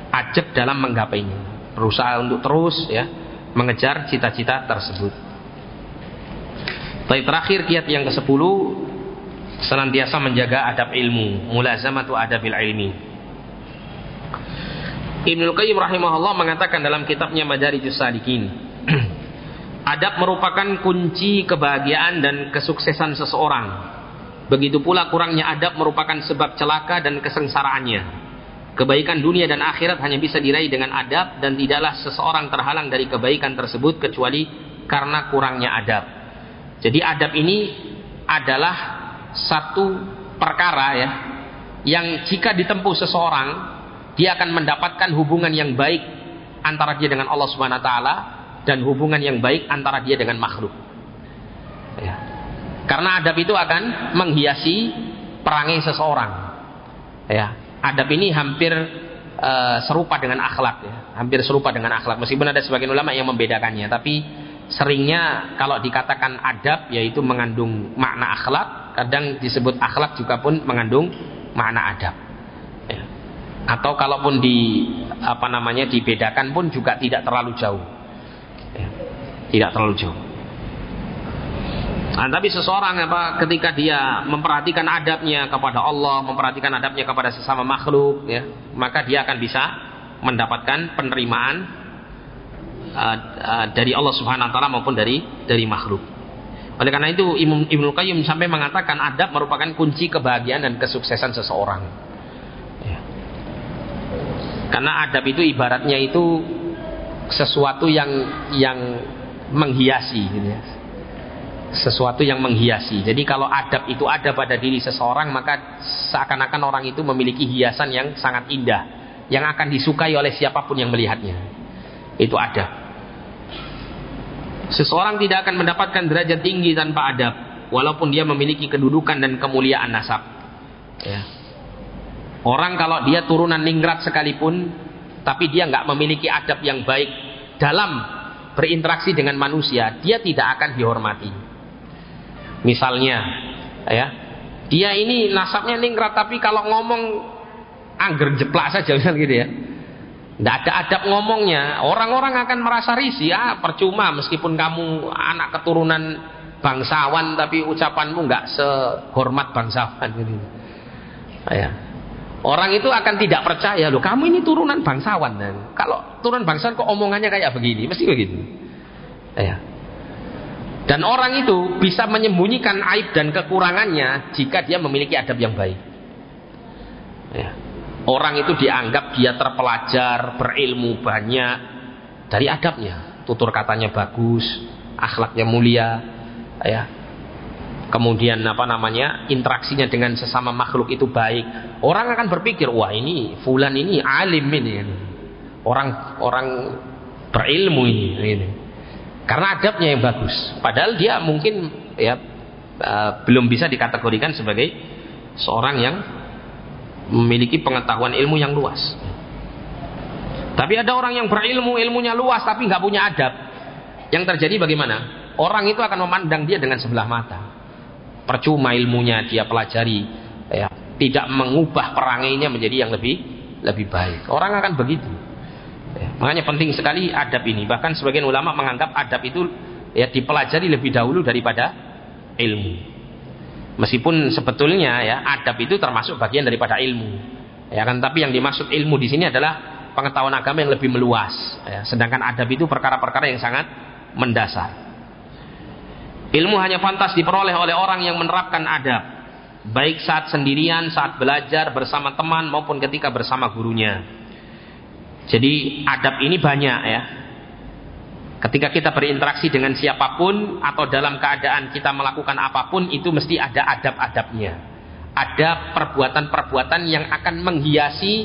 B: ajab dalam menggapainya. Berusaha untuk terus ya mengejar cita-cita tersebut. Tapi terakhir kiat yang ke-10 senantiasa menjaga adab ilmu, mulazamatu adabil ilmi. Ibnu Qayyim rahimahullah mengatakan dalam kitabnya Madarijus Salikin, adab merupakan kunci kebahagiaan dan kesuksesan seseorang. Begitu pula kurangnya adab merupakan sebab celaka dan kesengsaraannya. Kebaikan dunia dan akhirat hanya bisa diraih dengan adab dan tidaklah seseorang terhalang dari kebaikan tersebut kecuali karena kurangnya adab. Jadi adab ini adalah satu perkara ya yang jika ditempuh seseorang dia akan mendapatkan hubungan yang baik antara dia dengan Allah Subhanahu wa taala dan hubungan yang baik antara dia dengan makhluk. Ya. Karena adab itu akan menghiasi perangai seseorang. Ya, adab ini hampir uh, serupa dengan akhlak ya. Hampir serupa dengan akhlak. Meskipun ada sebagian ulama yang membedakannya, tapi seringnya kalau dikatakan adab yaitu mengandung makna akhlak, kadang disebut akhlak juga pun mengandung makna adab. Ya. Atau kalaupun di apa namanya dibedakan pun juga tidak terlalu jauh. Ya. Tidak terlalu jauh. Nah, tapi seseorang apa ketika dia memperhatikan adabnya kepada Allah, memperhatikan adabnya kepada sesama makhluk, ya, maka dia akan bisa mendapatkan penerimaan uh, uh, dari Allah Subhanahu wa taala maupun dari dari makhluk. Oleh karena itu Ibnu Qayyim sampai mengatakan adab merupakan kunci kebahagiaan dan kesuksesan seseorang. Ya. Karena adab itu ibaratnya itu sesuatu yang yang menghiasi gitu ya. Sesuatu yang menghiasi. Jadi kalau adab itu ada pada diri seseorang maka seakan-akan orang itu memiliki hiasan yang sangat indah yang akan disukai oleh siapa pun yang melihatnya. Itu ada. Seseorang tidak akan mendapatkan derajat tinggi tanpa adab, walaupun dia memiliki kedudukan dan kemuliaan nasab. Ya. Orang kalau dia turunan ningrat sekalipun, tapi dia nggak memiliki adab yang baik dalam berinteraksi dengan manusia, dia tidak akan dihormati. Misalnya, ya, dia ini nasabnya ningrat, tapi kalau ngomong angger jeplak saja misal gitu ya tidak ada adab ngomongnya. Orang-orang akan merasa risih. Ah, percuma meskipun kamu anak keturunan bangsawan tapi ucapanmu nggak sehormat bangsawan gitu. Ya. Orang itu akan tidak percaya loh. Kamu ini turunan bangsawan. Dan kalau turunan bangsawan kok omongannya kayak begini, mesti begitu. Ya. Dan orang itu bisa menyembunyikan aib dan kekurangannya jika dia memiliki adab yang baik. Ya. Orang itu dianggap dia terpelajar, berilmu banyak dari adabnya. Tutur katanya bagus, akhlaknya mulia, ya. Kemudian apa namanya? interaksinya dengan sesama makhluk itu baik. Orang akan berpikir, wah ini fulan ini alim ini. Orang orang berilmu ini, ini. Karena adabnya yang bagus. Padahal dia mungkin ya uh, belum bisa dikategorikan sebagai seorang yang memiliki pengetahuan ilmu yang luas. Tapi ada orang yang berilmu, ilmunya luas tapi nggak punya adab. Yang terjadi bagaimana? Orang itu akan memandang dia dengan sebelah mata. Percuma ilmunya dia pelajari, ya, tidak mengubah perangainya menjadi yang lebih lebih baik. Orang akan begitu. Ya, makanya penting sekali adab ini. Bahkan sebagian ulama menganggap adab itu ya dipelajari lebih dahulu daripada ilmu. Meskipun sebetulnya ya adab itu termasuk bagian daripada ilmu. Ya kan tapi yang dimaksud ilmu di sini adalah pengetahuan agama yang lebih meluas. Ya, sedangkan adab itu perkara-perkara yang sangat mendasar. Ilmu hanya pantas diperoleh oleh orang yang menerapkan adab, baik saat sendirian, saat belajar bersama teman maupun ketika bersama gurunya. Jadi adab ini banyak ya. Ketika kita berinteraksi dengan siapa pun atau dalam keadaan kita melakukan apa pun itu mesti ada adab-adabnya. Ada perbuatan-perbuatan yang akan menghiasi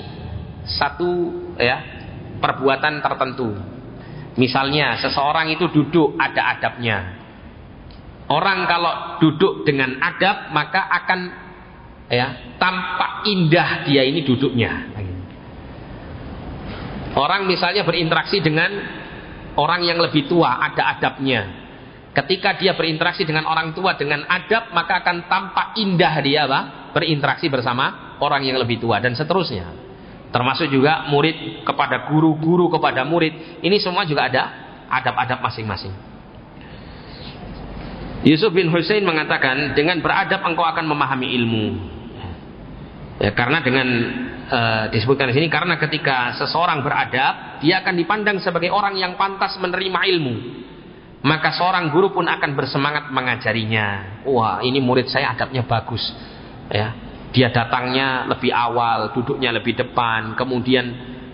B: satu ya perbuatan tertentu. Misalnya seseorang itu duduk ada adabnya. Orang kalau duduk dengan adab maka akan ya tampak indah dia ini duduknya. Orang misalnya berinteraksi dengan orang yang lebih tua ada adabnya. Ketika dia berinteraksi dengan orang tua dengan adab, maka akan tampak indah dia apa? berinteraksi bersama orang yang lebih tua dan seterusnya. Termasuk juga murid kepada guru, guru kepada murid. Ini semua juga ada adab-adab masing-masing. Yusuf bin Hussein mengatakan, dengan beradab engkau akan memahami ilmu. Ya, karena dengan e, disebutkan di sini karena ketika seseorang beradab, dia akan dipandang sebagai orang yang pantas menerima ilmu. Maka seorang guru pun akan bersemangat mengajarinya. Wah, ini murid saya adabnya bagus. Ya, dia datangnya lebih awal, duduknya lebih depan, kemudian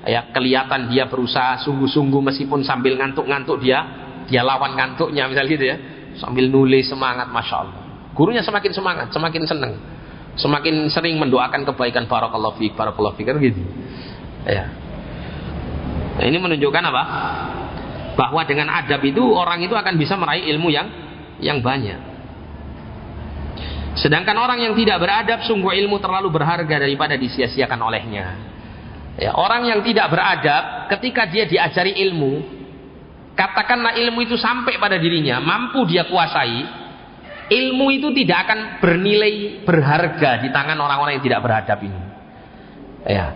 B: ya kelihatan dia berusaha sungguh-sungguh meskipun sambil ngantuk-ngantuk dia, dia lawan ngantuknya misalnya gitu ya, sambil nulis semangat, masya Allah. Gurunya semakin semangat, semakin senang semakin sering mendoakan kebaikan. Barakallahu fiik barakallahu fiik kan gitu. Ya nah, ini menunjukkan apa? Bahwa dengan adab itu orang itu akan bisa meraih ilmu yang yang banyak. Sedangkan orang yang tidak beradab sungguh ilmu terlalu berharga daripada disia-siakan olehnya. Ya, orang yang tidak beradab ketika dia diajari ilmu katakanlah ilmu itu sampai pada dirinya mampu dia kuasai ilmu itu tidak akan bernilai berharga di tangan orang-orang yang tidak beradab ini. Ya.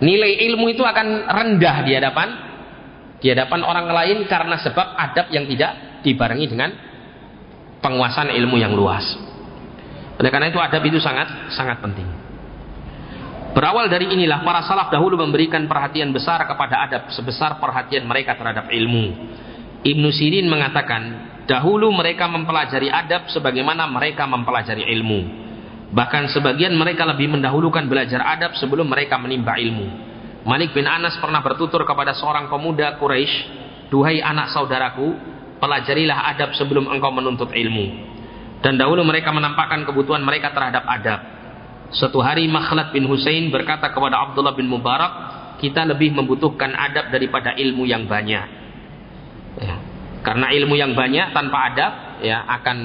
B: Nilai ilmu itu akan rendah di hadapan di hadapan orang lain karena sebab adab yang tidak dibarengi dengan penguasaan ilmu yang luas. Oleh karena itu adab itu sangat sangat penting. Berawal dari inilah para salaf dahulu memberikan perhatian besar kepada adab sebesar perhatian mereka terhadap ilmu. Ibnu Sirin mengatakan, Dahulu mereka mempelajari adab sebagaimana mereka mempelajari ilmu. Bahkan sebagian mereka lebih mendahulukan belajar adab sebelum mereka menimba ilmu. Malik bin Anas pernah bertutur kepada seorang pemuda Quraisy Duhai anak saudaraku, pelajarilah adab sebelum engkau menuntut ilmu. Dan dahulu mereka menampakkan kebutuhan mereka terhadap adab. Suatu hari Makhlad bin Husain berkata kepada Abdullah bin Mubarak, kita lebih membutuhkan adab daripada ilmu yang banyak. Ya. Karena ilmu yang banyak tanpa adab ya akan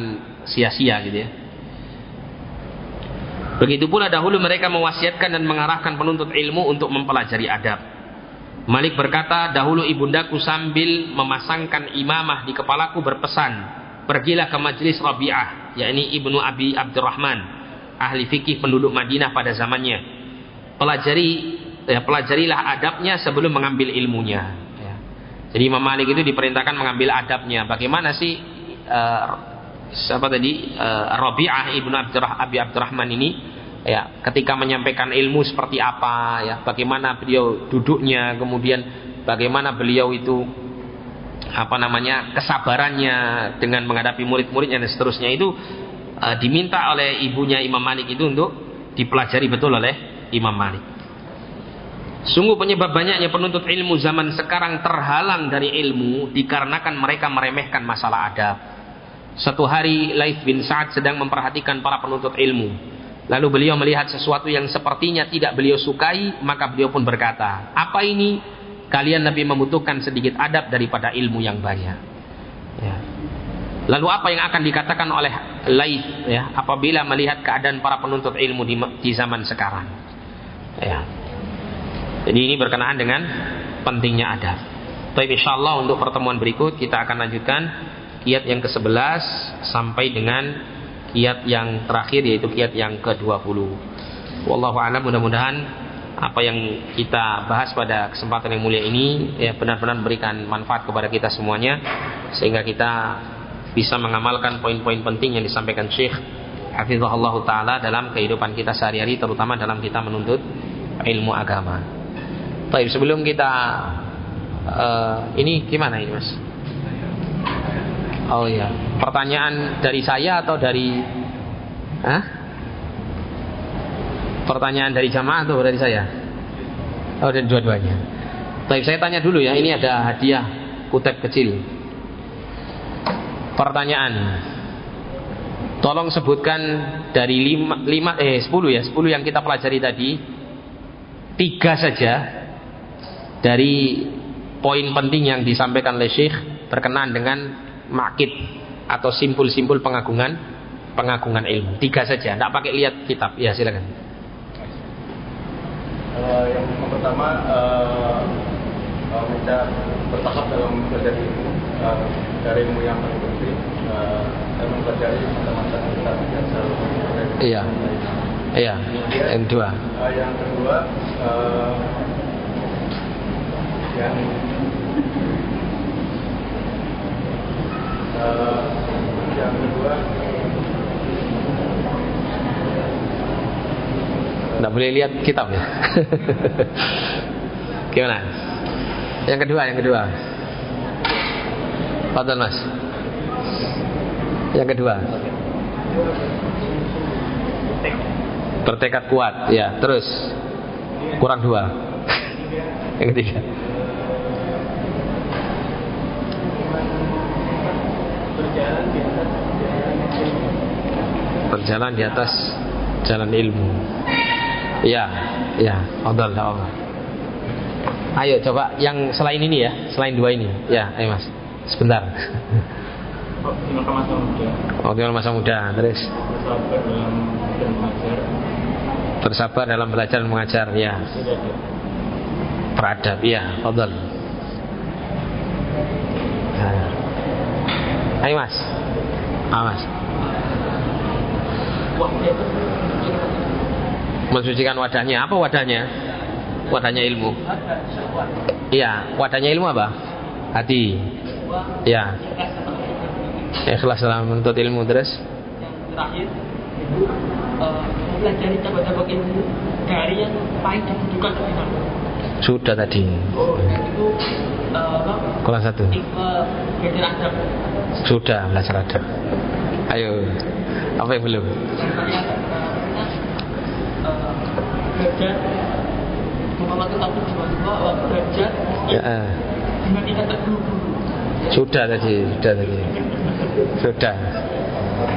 B: sia-sia gitu ya. Begitu pula dahulu mereka mewasiatkan dan mengarahkan penuntut ilmu untuk mempelajari adab. Malik berkata, dahulu ibundaku sambil memasangkan imamah di kepalaku berpesan, pergilah ke majelis Rabi'ah, yakni Ibnu Abi Abdurrahman, ahli fikih penduduk Madinah pada zamannya. Pelajari ya, pelajarilah adabnya sebelum mengambil ilmunya. Jadi Imam Malik itu diperintahkan mengambil adabnya. Bagaimana sih uh, siapa tadi uh, Rabi'ah Ibnu Abdurrah, Abi Abdurrahman ini ya ketika menyampaikan ilmu seperti apa ya bagaimana beliau duduknya kemudian bagaimana beliau itu apa namanya kesabarannya dengan menghadapi murid-muridnya dan seterusnya itu uh, diminta oleh ibunya Imam Malik itu untuk dipelajari betul oleh Imam Malik. Sungguh penyebab banyaknya penuntut ilmu zaman sekarang terhalang dari ilmu dikarenakan mereka meremehkan masalah adab. Satu hari Laith bin Sa'ad sedang memperhatikan para penuntut ilmu Lalu beliau melihat sesuatu yang sepertinya tidak beliau sukai, maka beliau pun berkata, apa ini? Kalian lebih membutuhkan sedikit adab daripada ilmu yang banyak. Ya. Lalu apa yang akan dikatakan oleh Laif ya, apabila melihat keadaan para penuntut ilmu di, di zaman sekarang? Ya. Jadi ini berkenaan dengan pentingnya adab. Tapi insya Allah untuk pertemuan berikut kita akan lanjutkan kiat yang ke-11 sampai dengan kiat yang terakhir yaitu kiat yang ke-20. Wallahu a'lam mudah-mudahan apa yang kita bahas pada kesempatan yang mulia ini ya benar-benar memberikan manfaat kepada kita semuanya sehingga kita bisa mengamalkan poin-poin penting yang disampaikan Syekh Hafizahullah Ta'ala dalam kehidupan kita sehari-hari terutama dalam kita menuntut ilmu agama. Baik, sebelum kita uh, ini gimana ini Mas? Oh iya. Pertanyaan dari saya atau dari Hah? Pertanyaan dari jamaah atau dari saya? Oh, dari dua-duanya. Tapi saya tanya dulu ya, ini ada hadiah kutip kecil. Pertanyaan. Tolong sebutkan dari lima, lima eh sepuluh ya, sepuluh yang kita pelajari tadi, tiga saja dari poin penting yang disampaikan oleh Syekh berkenaan dengan makit atau simpul-simpul pengagungan pengagungan ilmu. Tiga saja, tidak pakai lihat kitab. Ya silakan.
C: Uh, yang pertama uh, uh, bertahap dalam belajar ilmu uh, dari ilmu yang paling penting uh, dan mempelajari mata-mata kitab yang selalu
B: Iya. Iya. Yang kedua.
C: Uh, yang kedua uh, yang uh, yang kedua
B: Tidak boleh lihat kitab ya. Gimana? Yang kedua, yang kedua. Fadal Mas. Yang kedua. Bertekad kuat, ya. Terus kurang dua. Yang ketiga. Berjalan di atas jalan ilmu. Ya, ya, Allah, Allah. Ayo coba yang selain ini ya, selain dua ini. Ya, ayo Mas. Sebentar.
C: Optimal masa muda.
B: Masa muda, terus.
C: Bersabar dalam mengajar.
B: Bersabar dalam belajar dan mengajar, ya. Beradab, ya, Allah. Nah. Ayo Mas. Ah, Mas. Mensucikan wadahnya. Apa wadahnya? Wadahnya ilmu. Iya, wadahnya ilmu apa? Hati. Ya. Ikhlas dalam menuntut ilmu terus.
D: Terakhir, mempelajari cabang-cabang ilmu dari yang paling dibutuhkan dari mana?
B: Sudah tadi.
D: Oh, itu uh,
B: Kelas satu. Sudah belajar adab. Ayo. Apa yang belum? Ya. Sudah tadi, sudah tadi. Sudah.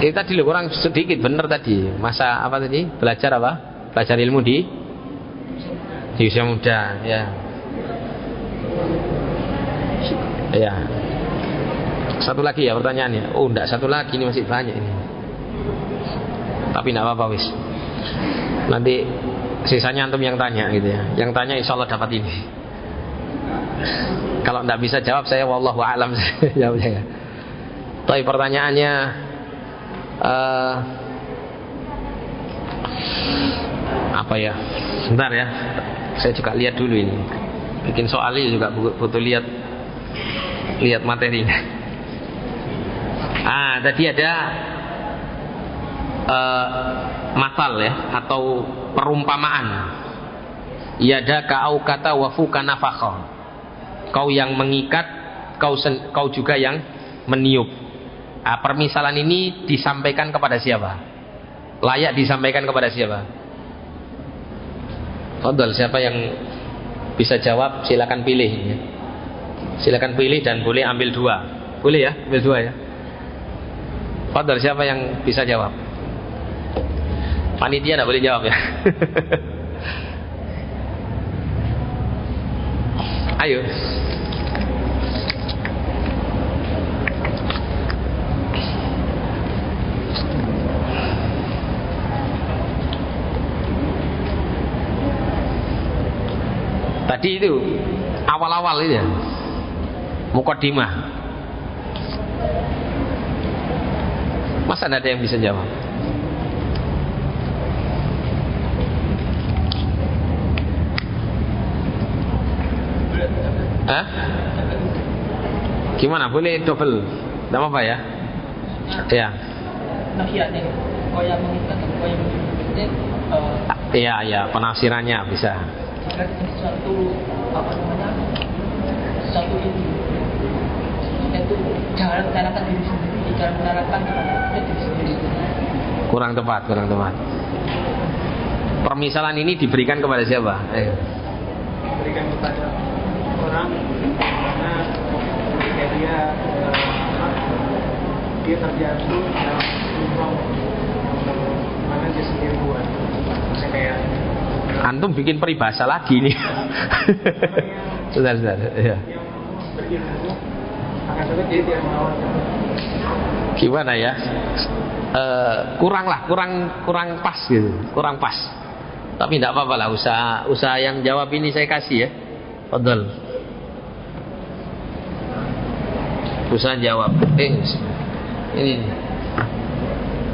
B: Itu tadi loh kurang sedikit benar tadi. Masa apa tadi? Belajar apa? Belajar ilmu di di usia muda, ya. Ya. Satu lagi ya pertanyaannya. Oh, enggak satu lagi ini masih banyak ini. Tapi enggak apa-apa wis. Nanti sisanya antum yang tanya gitu ya. Yang tanya insya Allah dapat ini. Kalau enggak bisa jawab saya wallahu alam jawabnya. Tapi pertanyaannya uh, apa ya? Sebentar ya. Saya juga lihat dulu ini. Bikin soalnya juga butuh lihat lihat materinya. Ah, tadi ada uh, masal ya atau perumpamaan. Yada kau kata wafuka nafakha. Kau yang mengikat, kau sen, kau juga yang meniup. Ah, permisalan ini disampaikan kepada siapa? Layak disampaikan kepada siapa? Fadal, siapa yang bisa jawab silakan pilih ya. Silakan pilih dan boleh ambil dua. Boleh ya, ambil dua ya. Fadal siapa yang bisa jawab? Panitia tidak boleh jawab ya. Ayo. Tadi itu awal-awal itu ya. Mukodimah Masa ada yang bisa jawab? Hah? Gimana? Boleh double? Tidak apa ya? Ya. Iya, iya, penafsirannya bisa. Satu apa namanya? Satu itu itu jangan menyalahkan diri sendiri, jangan menyalahkan Kurang tepat, kurang tepat. Permisalan ini diberikan kepada siapa? Eh.
C: Diberikan kepada orang karena ketika dia uh, dia terjatuh dalam lubang mana dia sendiri buat. Maksudnya kayak
B: Antum bikin peribahasa lagi nih. sudah, sudah. Ya. Gimana ya? uh, kurang lah, kurang kurang pas gitu, kurang pas. Tapi tidak apa-apa lah, usaha usaha yang jawab ini saya kasih ya, Fadl. Usaha jawab. Eh, ini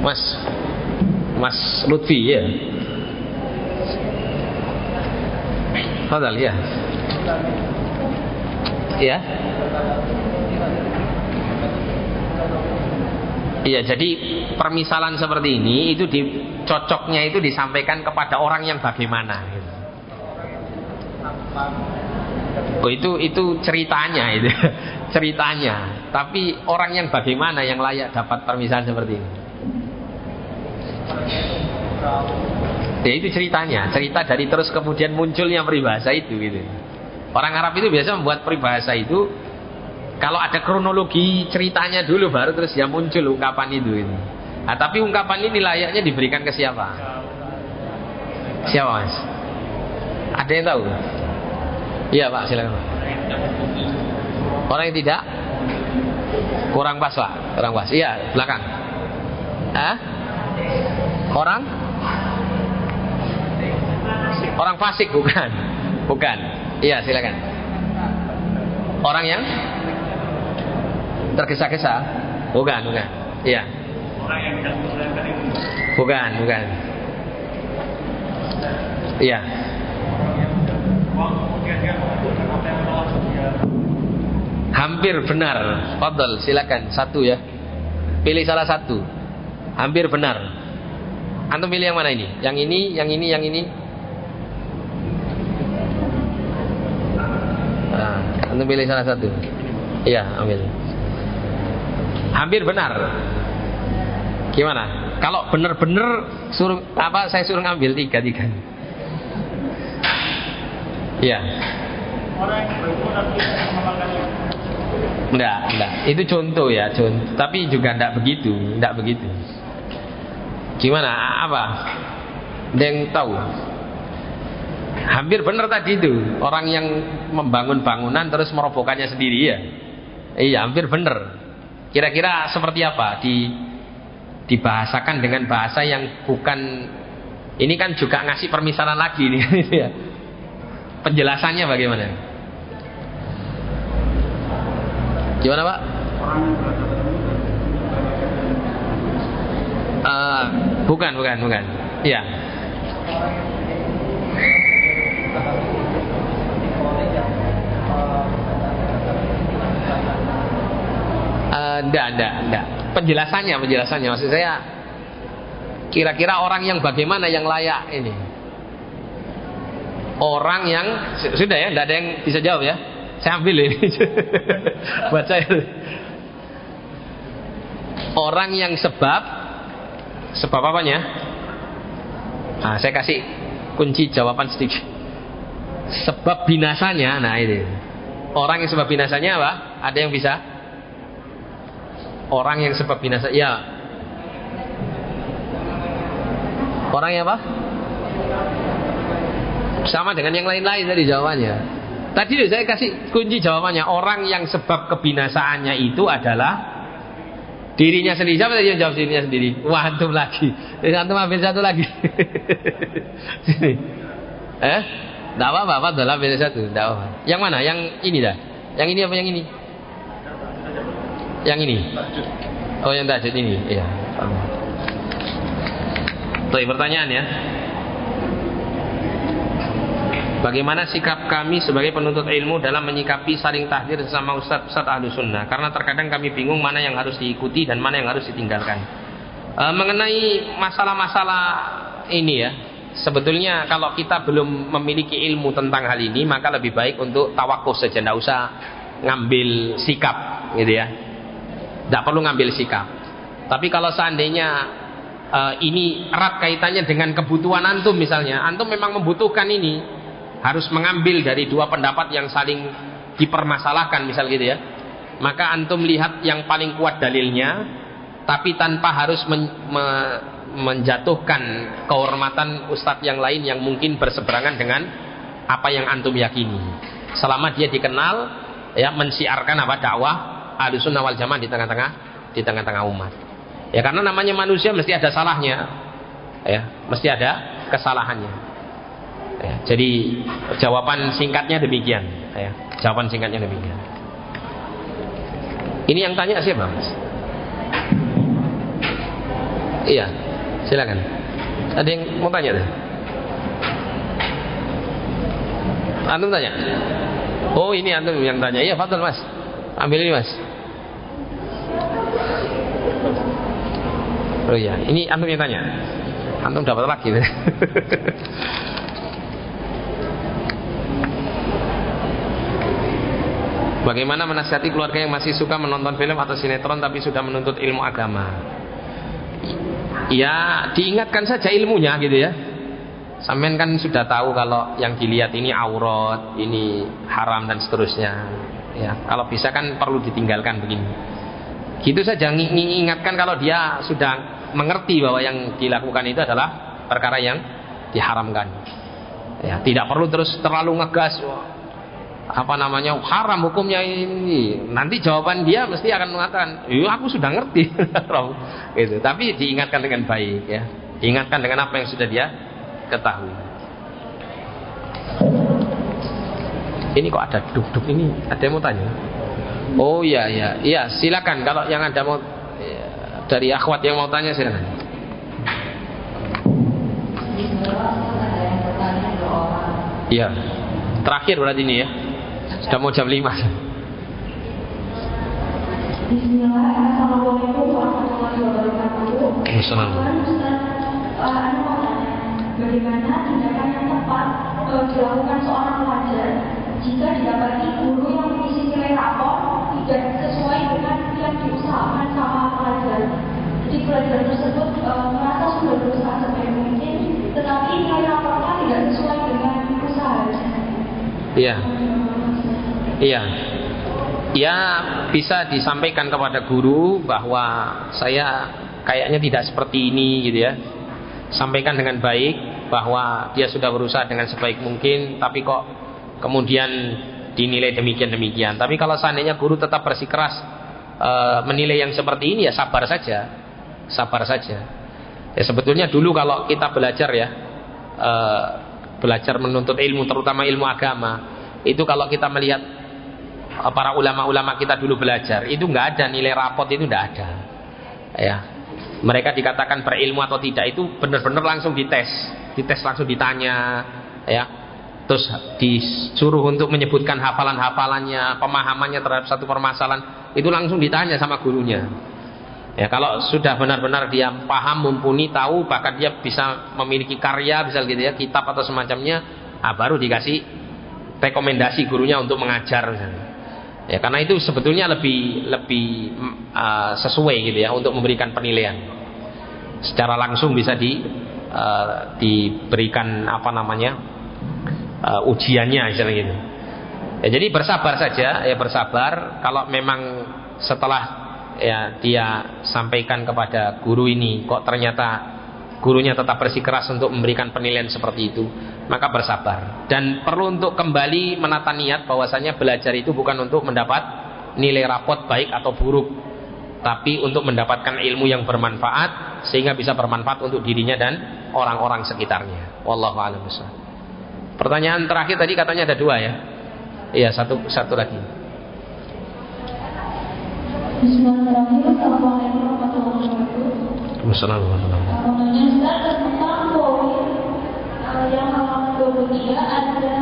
B: Mas Mas Lutfi ya. Fadl ya. Ya. Iya, jadi permisalan seperti ini itu dicocoknya itu disampaikan kepada orang yang bagaimana. Gitu. Oh itu itu ceritanya itu ceritanya. Tapi orang yang bagaimana yang layak dapat permisalan seperti ini? Ya itu ceritanya, cerita dari terus kemudian munculnya peribahasa itu gitu. Orang Arab itu biasa membuat peribahasa itu kalau ada kronologi ceritanya dulu baru terus ya muncul ungkapan itu ini. Nah, tapi ungkapan ini layaknya diberikan ke siapa? Siapa mas? Ada yang tahu? Iya pak silakan. Orang yang tidak kurang pas pak, kurang pas. Iya belakang. Hah? Orang? Orang fasik bukan? Bukan. Iya silakan. Orang yang tergesa-gesa? Bukan, bukan. Iya. Bukan, bukan. Iya. Hampir benar. Fadl, silakan satu ya. Pilih salah satu. Hampir benar. Antum pilih yang mana ini? Yang ini, yang ini, yang ini. Nah, antum pilih salah satu. Iya, ambil hampir benar. Gimana? Kalau benar-benar suruh apa saya suruh ngambil tiga tiga. Iya. Enggak, enggak. Itu contoh ya, contoh. Tapi juga enggak begitu, enggak begitu. Gimana? Apa? Yang tahu? Hampir benar tadi itu orang yang membangun bangunan terus merobohkannya sendiri ya. Iya, hampir benar. Kira-kira seperti apa di dibahasakan dengan bahasa yang bukan ini kan juga ngasih permisalan lagi nih ya. Penjelasannya bagaimana? Gimana Pak? Uh, bukan, bukan, bukan. Iya. Uh, enggak, enggak, enggak. Penjelasannya, penjelasannya maksud saya kira-kira orang yang bagaimana yang layak ini? Orang yang sudah ya, enggak ada yang bisa jawab ya. Saya ambil ini buat saya. Orang yang sebab sebab apanya? Nah, saya kasih kunci jawaban sedikit. Sebab binasanya, nah ini. Orang yang sebab binasanya apa? Ada yang bisa? Orang yang sebab binasa, ya. Orang yang apa? Sama dengan yang lain-lain tadi jawabannya. Tadi saya kasih kunci jawabannya. Orang yang sebab kebinasaannya itu adalah dirinya sendiri. Siapa yang jawab dirinya sendiri? Wah, antum lagi. Jadi antum ambil satu lagi. Sini. Eh? Tidak apa-apa, apa adalah ambil satu. Tidak apa. Yang mana? Yang ini dah. Yang ini apa yang ini? Yang ini. Oh, yang tajud ini. Iya. Baik, pertanyaan ya. Bagaimana sikap kami sebagai penuntut ilmu dalam menyikapi saling tahdir sesama ustadz-ustadz ahlu sunnah? Karena terkadang kami bingung mana yang harus diikuti dan mana yang harus ditinggalkan. E, Mengenai masalah-masalah ini ya Sebetulnya kalau kita belum memiliki ilmu tentang hal ini Maka lebih baik untuk tawakuf saja. Tidak usah ngambil sikap gitu ya. Tidak perlu ngambil sikap. Tapi kalau seandainya uh, ini erat kaitannya dengan kebutuhan antum misalnya Antum memang membutuhkan ini harus mengambil dari dua pendapat yang saling dipermasalahkan misal gitu ya. Maka antum lihat yang paling kuat dalilnya tapi tanpa harus men, me, menjatuhkan kehormatan ustadz yang lain yang mungkin berseberangan dengan apa yang antum yakini. Selama dia dikenal ya mensiarkan apa dakwah sunnah wal jamaah di tengah-tengah di tengah-tengah umat. Ya karena namanya manusia mesti ada salahnya ya mesti ada kesalahannya Ya, jadi jawaban singkatnya demikian. Ya, jawaban singkatnya demikian. Ini yang tanya siapa, Mas? Iya, silakan. Ada yang mau tanya? Antum tanya? Oh ini antum yang tanya. Iya, Fadl Mas. Ambil ini Mas. Oh iya, ini antum yang tanya. Antum dapat lagi. Bagaimana menasihati keluarga yang masih suka menonton film atau sinetron tapi sudah menuntut ilmu agama? Ya, diingatkan saja ilmunya gitu ya. Sampean kan sudah tahu kalau yang dilihat ini aurat, ini haram dan seterusnya. Ya, kalau bisa kan perlu ditinggalkan begini. Gitu saja mengingatkan kalau dia sudah mengerti bahwa yang dilakukan itu adalah perkara yang diharamkan. Ya, tidak perlu terus terlalu ngegas apa namanya haram hukumnya ini. Nanti jawaban dia mesti akan mengatakan iya aku sudah ngerti. Gitu. Tapi diingatkan dengan baik ya. Diingatkan dengan apa yang sudah dia ketahui. Ini kok ada duk-duk ini? Ada yang mau tanya? Oh iya iya. Iya silakan. Kalau yang ada mau ya, dari akhwat yang mau tanya silakan. Iya. Terakhir berarti ini ya. Sudah mau jam 5
E: Bismillahirrahmanirrahim. Bagaimana tindakan yang tepat dilakukan seorang pelajar jika didapati guru yang mengisi nilai rapor tidak sesuai dengan yang diusahakan sama pelajar. Jadi pelajar tersebut merasa sudah berusaha sebaik mungkin, tetapi nilai rapornya tidak sesuai dengan usahanya.
B: Iya. Iya. Ya bisa disampaikan kepada guru bahwa saya kayaknya tidak seperti ini gitu ya. Sampaikan dengan baik bahwa dia sudah berusaha dengan sebaik mungkin tapi kok kemudian dinilai demikian-demikian. Tapi kalau seandainya guru tetap bersikeras e, menilai yang seperti ini ya sabar saja. Sabar saja. Ya sebetulnya dulu kalau kita belajar ya e, belajar menuntut ilmu terutama ilmu agama itu kalau kita melihat para ulama-ulama kita dulu belajar. Itu nggak ada nilai rapot itu nggak ada. Ya. Mereka dikatakan berilmu atau tidak itu benar-benar langsung dites. Dites langsung ditanya ya. Terus disuruh untuk menyebutkan hafalan-hafalannya pemahamannya terhadap satu permasalahan. Itu langsung ditanya sama gurunya. Ya, kalau sudah benar-benar dia paham, mumpuni, tahu, bahkan dia bisa memiliki karya, bisa gitu ya, kitab atau semacamnya, ah, baru dikasih rekomendasi gurunya untuk mengajar. Misalnya. Ya, karena itu sebetulnya lebih lebih uh, sesuai gitu ya untuk memberikan penilaian. Secara langsung bisa di uh, diberikan apa namanya uh, ujiannya, misalnya gitu. Ya, jadi bersabar saja, ya bersabar. Kalau memang setelah ya dia sampaikan kepada guru ini kok ternyata gurunya tetap bersikeras untuk memberikan penilaian seperti itu maka bersabar. Dan perlu untuk kembali menata niat bahwasanya belajar itu bukan untuk mendapat nilai rapot baik atau buruk tapi untuk mendapatkan ilmu yang bermanfaat sehingga bisa bermanfaat untuk dirinya dan orang-orang sekitarnya. Wallahu a'lam pertanyaan terakhir tadi katanya ada dua ya? Iya satu satu lagi.
E: Bismillahirrahmanirrahim. Assalamualaikum warahmatullahi wabarakatuh.
B: Assalamualaikum
E: tentang poin yang halaman 23 ada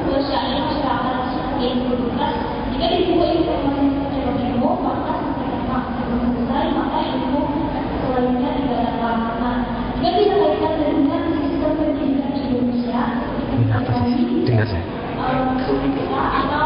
E: dua syair masyarakat yang berduka. Jika dibuka informasi secara ilmu, maka setelah selesai, maka ilmu selainnya tidak dapat. Jika dikaitkan dengan sistem pendidikan di Indonesia,
B: dengar saya.
E: atau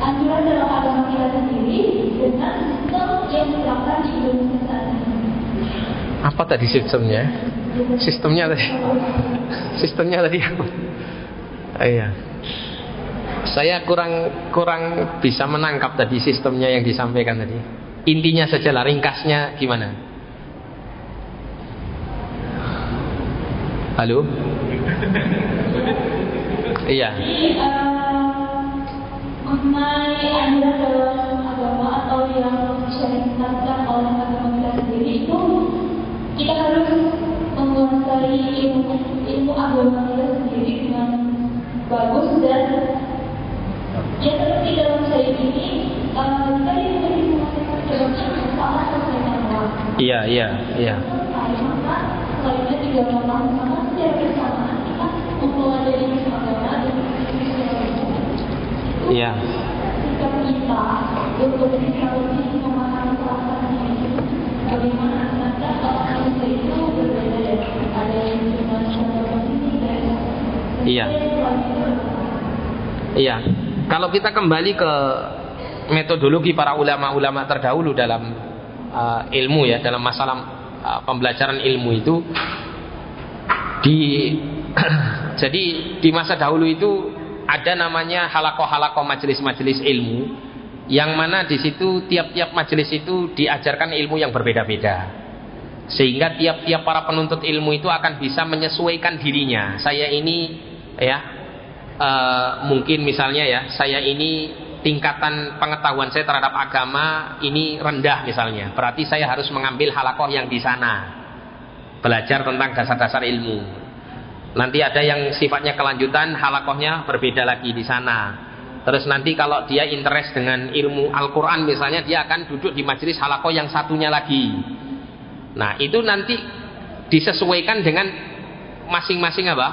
E: anjuran dalam agama kita sendiri dengan sistem yang diterapkan di Indonesia saat ini.
B: Apa tadi sistemnya? Sistemnya tadi. Sistemnya tadi apa? Ah, iya. Saya kurang kurang bisa menangkap tadi sistemnya yang disampaikan tadi. Intinya saja lah, ringkasnya gimana? Halo? Iya.
E: Mengenai anjuran dalam agama atau yang disyariatkan oleh agama kita sendiri itu kita harus menguasai ilmu ilmu agama kita sendiri dengan bagus dan ya seperti dalam saya ini uh, kita diberi.
B: Iya, iya, iya.
E: Maka selainnya secara bersamaan mempelajari agama dan
B: Iya.
E: sikap kita untuk bisa lebih memahami perasaannya itu bagaimana ternyata kalau manusia itu berbeda ya ada yang cuma secara sini dan
B: Iya. Iya. Kalau kita kembali ke metodologi para ulama-ulama terdahulu dalam uh, ilmu ya, dalam masalah uh, pembelajaran ilmu itu di jadi di masa dahulu itu ada namanya halakoh-halakoh majelis-majelis ilmu yang mana di situ tiap-tiap majelis itu diajarkan ilmu yang berbeda-beda. Sehingga tiap-tiap para penuntut ilmu itu akan bisa menyesuaikan dirinya. Saya ini ya uh, mungkin misalnya ya saya ini tingkatan pengetahuan saya terhadap agama ini rendah misalnya. Berarti saya harus mengambil halakoh yang di sana. Belajar tentang dasar-dasar ilmu Nanti ada yang sifatnya kelanjutan, halakohnya berbeda lagi di sana. Terus nanti kalau dia interest dengan ilmu Al-Quran misalnya, dia akan duduk di majelis halakoh yang satunya lagi. Nah itu nanti disesuaikan dengan masing-masing apa?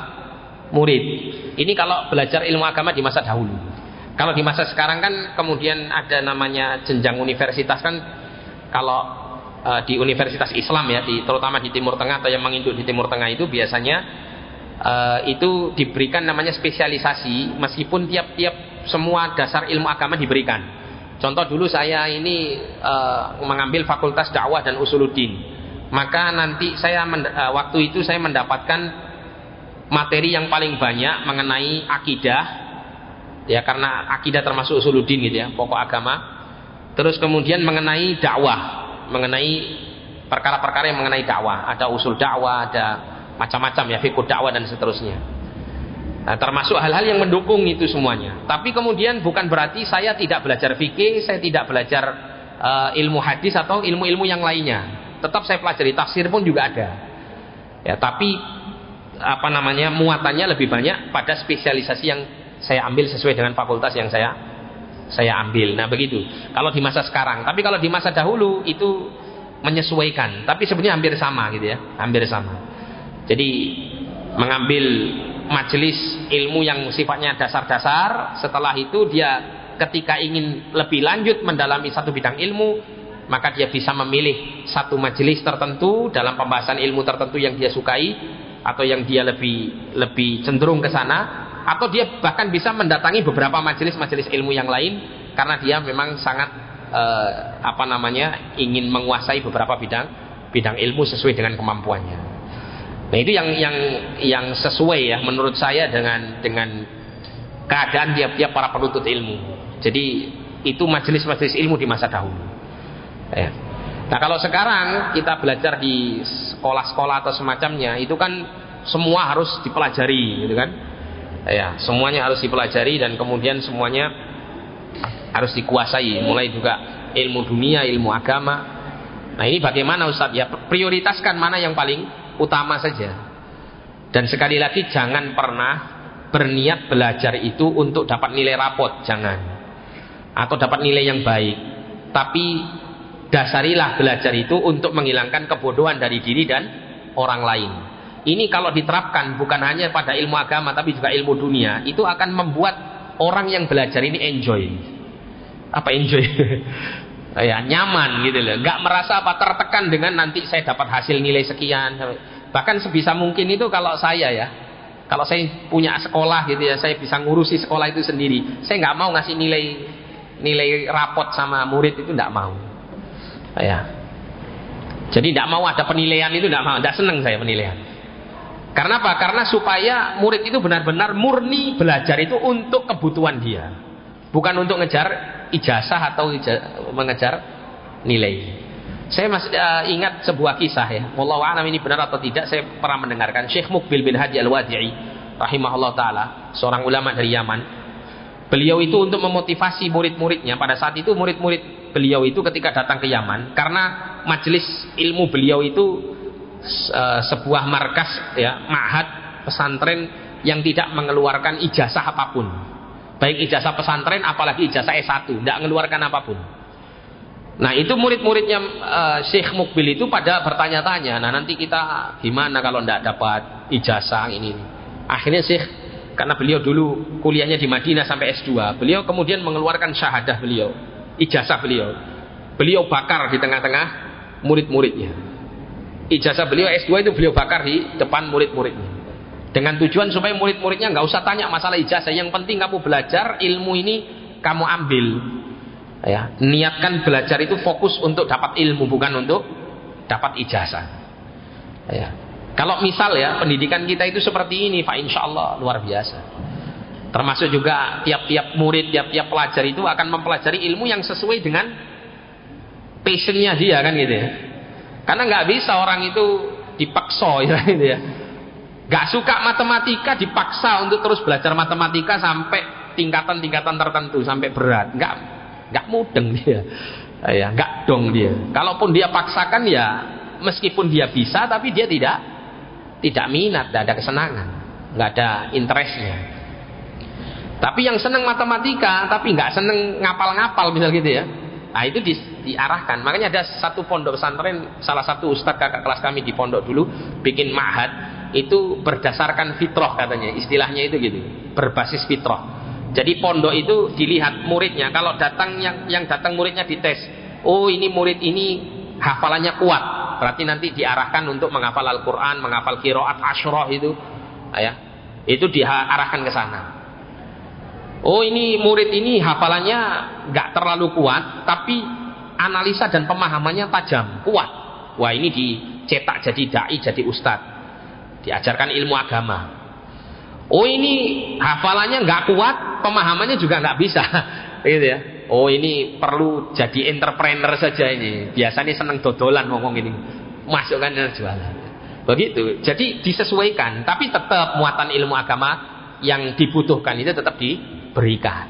B: murid. Ini kalau belajar ilmu agama di masa dahulu. Kalau di masa sekarang kan kemudian ada namanya jenjang universitas kan kalau uh, di universitas Islam ya, di, terutama di Timur Tengah atau yang menginduk di Timur Tengah itu biasanya uh, itu diberikan namanya spesialisasi meskipun tiap-tiap semua dasar ilmu agama diberikan. Contoh dulu saya ini uh, mengambil fakultas dakwah dan usuluddin. Maka nanti saya uh, waktu itu saya mendapatkan materi yang paling banyak mengenai akidah ya karena akidah termasuk usuluddin gitu ya, pokok agama. Terus kemudian mengenai dakwah, mengenai perkara-perkara yang mengenai dakwah, ada usul dakwah, ada macam-macam ya fikih dakwah dan seterusnya. Nah, termasuk hal-hal yang mendukung itu semuanya. Tapi kemudian bukan berarti saya tidak belajar fikih, saya tidak belajar uh, ilmu hadis atau ilmu-ilmu yang lainnya. Tetap saya pelajari tafsir pun juga ada. Ya, tapi apa namanya muatannya lebih banyak pada spesialisasi yang saya ambil sesuai dengan fakultas yang saya saya ambil. Nah, begitu. Kalau di masa sekarang, tapi kalau di masa dahulu itu menyesuaikan, tapi sebenarnya hampir sama gitu ya, hampir sama. Jadi mengambil majelis ilmu yang sifatnya dasar-dasar setelah itu dia ketika ingin lebih lanjut mendalami satu bidang ilmu maka dia bisa memilih satu majelis tertentu dalam pembahasan ilmu tertentu yang dia sukai atau yang dia lebih lebih cenderung ke sana atau dia bahkan bisa mendatangi beberapa majelis-majelis ilmu yang lain karena dia memang sangat eh, apa namanya ingin menguasai beberapa bidang bidang ilmu sesuai dengan kemampuannya. Nah itu yang yang yang sesuai ya menurut saya dengan dengan keadaan tiap-tiap para penuntut ilmu. Jadi itu majelis-majelis ilmu di masa dahulu. Ya. Nah kalau sekarang kita belajar di sekolah-sekolah atau semacamnya itu kan semua harus dipelajari, gitu kan? Ya semuanya harus dipelajari dan kemudian semuanya harus dikuasai, mulai juga ilmu dunia, ilmu agama. Nah ini bagaimana Ustadz ya prioritaskan mana yang paling utama saja. Dan sekali lagi jangan pernah berniat belajar itu untuk dapat nilai rapot, jangan. Atau dapat nilai yang baik. Tapi dasarilah belajar itu untuk menghilangkan kebodohan dari diri dan orang lain. Ini kalau diterapkan bukan hanya pada ilmu agama tapi juga ilmu dunia, itu akan membuat orang yang belajar ini enjoy. Apa enjoy? ya nyaman gitu loh. Nggak merasa apa tertekan dengan nanti saya dapat hasil nilai sekian. Bahkan sebisa mungkin itu kalau saya ya. Kalau saya punya sekolah gitu ya saya bisa ngurusi sekolah itu sendiri. Saya nggak mau ngasih nilai nilai rapot sama murid itu nggak mau. Ya. Jadi nggak mau ada penilaian itu nggak mau. Nggak seneng saya penilaian. Karena apa? Karena supaya murid itu benar-benar murni belajar itu untuk kebutuhan dia bukan untuk ngejar ijazah atau ijazah, mengejar nilai. Saya masih uh, ingat sebuah kisah ya. Wallahu a'lam ini benar atau tidak, saya pernah mendengarkan Syekh Mukbil bin Haji Al-Wadi'i rahimahullah taala, seorang ulama dari Yaman. Beliau itu untuk memotivasi murid-muridnya pada saat itu murid-murid beliau itu ketika datang ke Yaman karena majelis ilmu beliau itu uh, sebuah markas ya, ma'had pesantren yang tidak mengeluarkan ijazah apa pun baik ijazah pesantren apalagi ijazah S1 tidak mengeluarkan apa pun. Nah itu murid-muridnya uh, Syekh Mukbil itu pada bertanya-tanya nah nanti kita gimana kalau tidak dapat ijazah ini akhirnya Syekh karena beliau dulu kuliahnya di Madinah sampai S2 beliau kemudian mengeluarkan syahadah beliau ijazah beliau. Beliau bakar di tengah-tengah murid-muridnya. Ijazah beliau S2 itu beliau bakar di depan murid-muridnya dengan tujuan supaya murid-muridnya nggak usah tanya masalah ijazah. Yang penting kamu belajar ilmu ini kamu ambil. Ya niatkan belajar itu fokus untuk dapat ilmu bukan untuk dapat ijazah. Ya. Kalau misal ya pendidikan kita itu seperti ini pak insya Allah luar biasa. Termasuk juga tiap-tiap murid tiap-tiap pelajar itu akan mempelajari ilmu yang sesuai dengan passionnya dia kan gitu ya. Karena nggak bisa orang itu dipaksa ya gitu ya Gak suka matematika dipaksa untuk terus belajar matematika sampai tingkatan-tingkatan tertentu sampai berat. Gak gak mudeng dia. Ya, gak dong dia. Kalaupun dia paksakan ya meskipun dia bisa tapi dia tidak tidak minat, tidak ada kesenangan, nggak ada interestnya. Tapi yang seneng matematika tapi nggak seneng ngapal-ngapal misal gitu ya. Nah itu di, diarahkan. Makanya ada satu pondok pesantren, salah satu ustadz kakak kelas kami di pondok dulu bikin ma'had itu berdasarkan fitrah katanya istilahnya itu gitu berbasis fitrah. Jadi pondok itu dilihat muridnya kalau datang yang yang datang muridnya dites oh ini murid ini hafalannya kuat. Berarti nanti diarahkan untuk menghafal Al-Quran menghafal kiroat ashroh itu ya. Itu diarahkan ke sana. Oh ini murid ini hafalannya nggak terlalu kuat tapi analisa dan pemahamannya tajam kuat. Wah ini dicetak jadi dai jadi ustadz diajarkan ilmu agama. Oh ini hafalannya nggak kuat, pemahamannya juga nggak bisa, gitu ya. Oh ini perlu jadi entrepreneur saja ini. Biasanya seneng dodolan ngomong ini, masukkan dan jualan. Begitu. Jadi disesuaikan, tapi tetap muatan ilmu agama yang dibutuhkan itu tetap diberikan.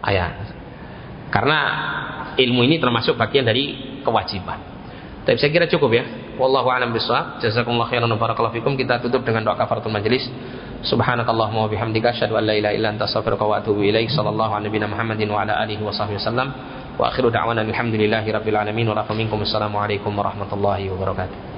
B: Ayah. Karena ilmu ini termasuk bagian dari kewajiban. Tapi saya kira cukup ya. Wallahu a'lam bishawab. Jazakumullah khairan wa barakallahu fikum. Kita tutup dengan doa kafaratul majelis. Subhanakallahumma wa bihamdika asyhadu an la ilaha illa anta astaghfiruka wa atubu ilaik. Sallallahu ala nabiyyina Muhammadin wa ala alihi wa sahbihi wasallam. Wa akhiru da'wana alhamdulillahi rabbil alamin wa minkum. Assalamualaikum warahmatullahi wabarakatuh.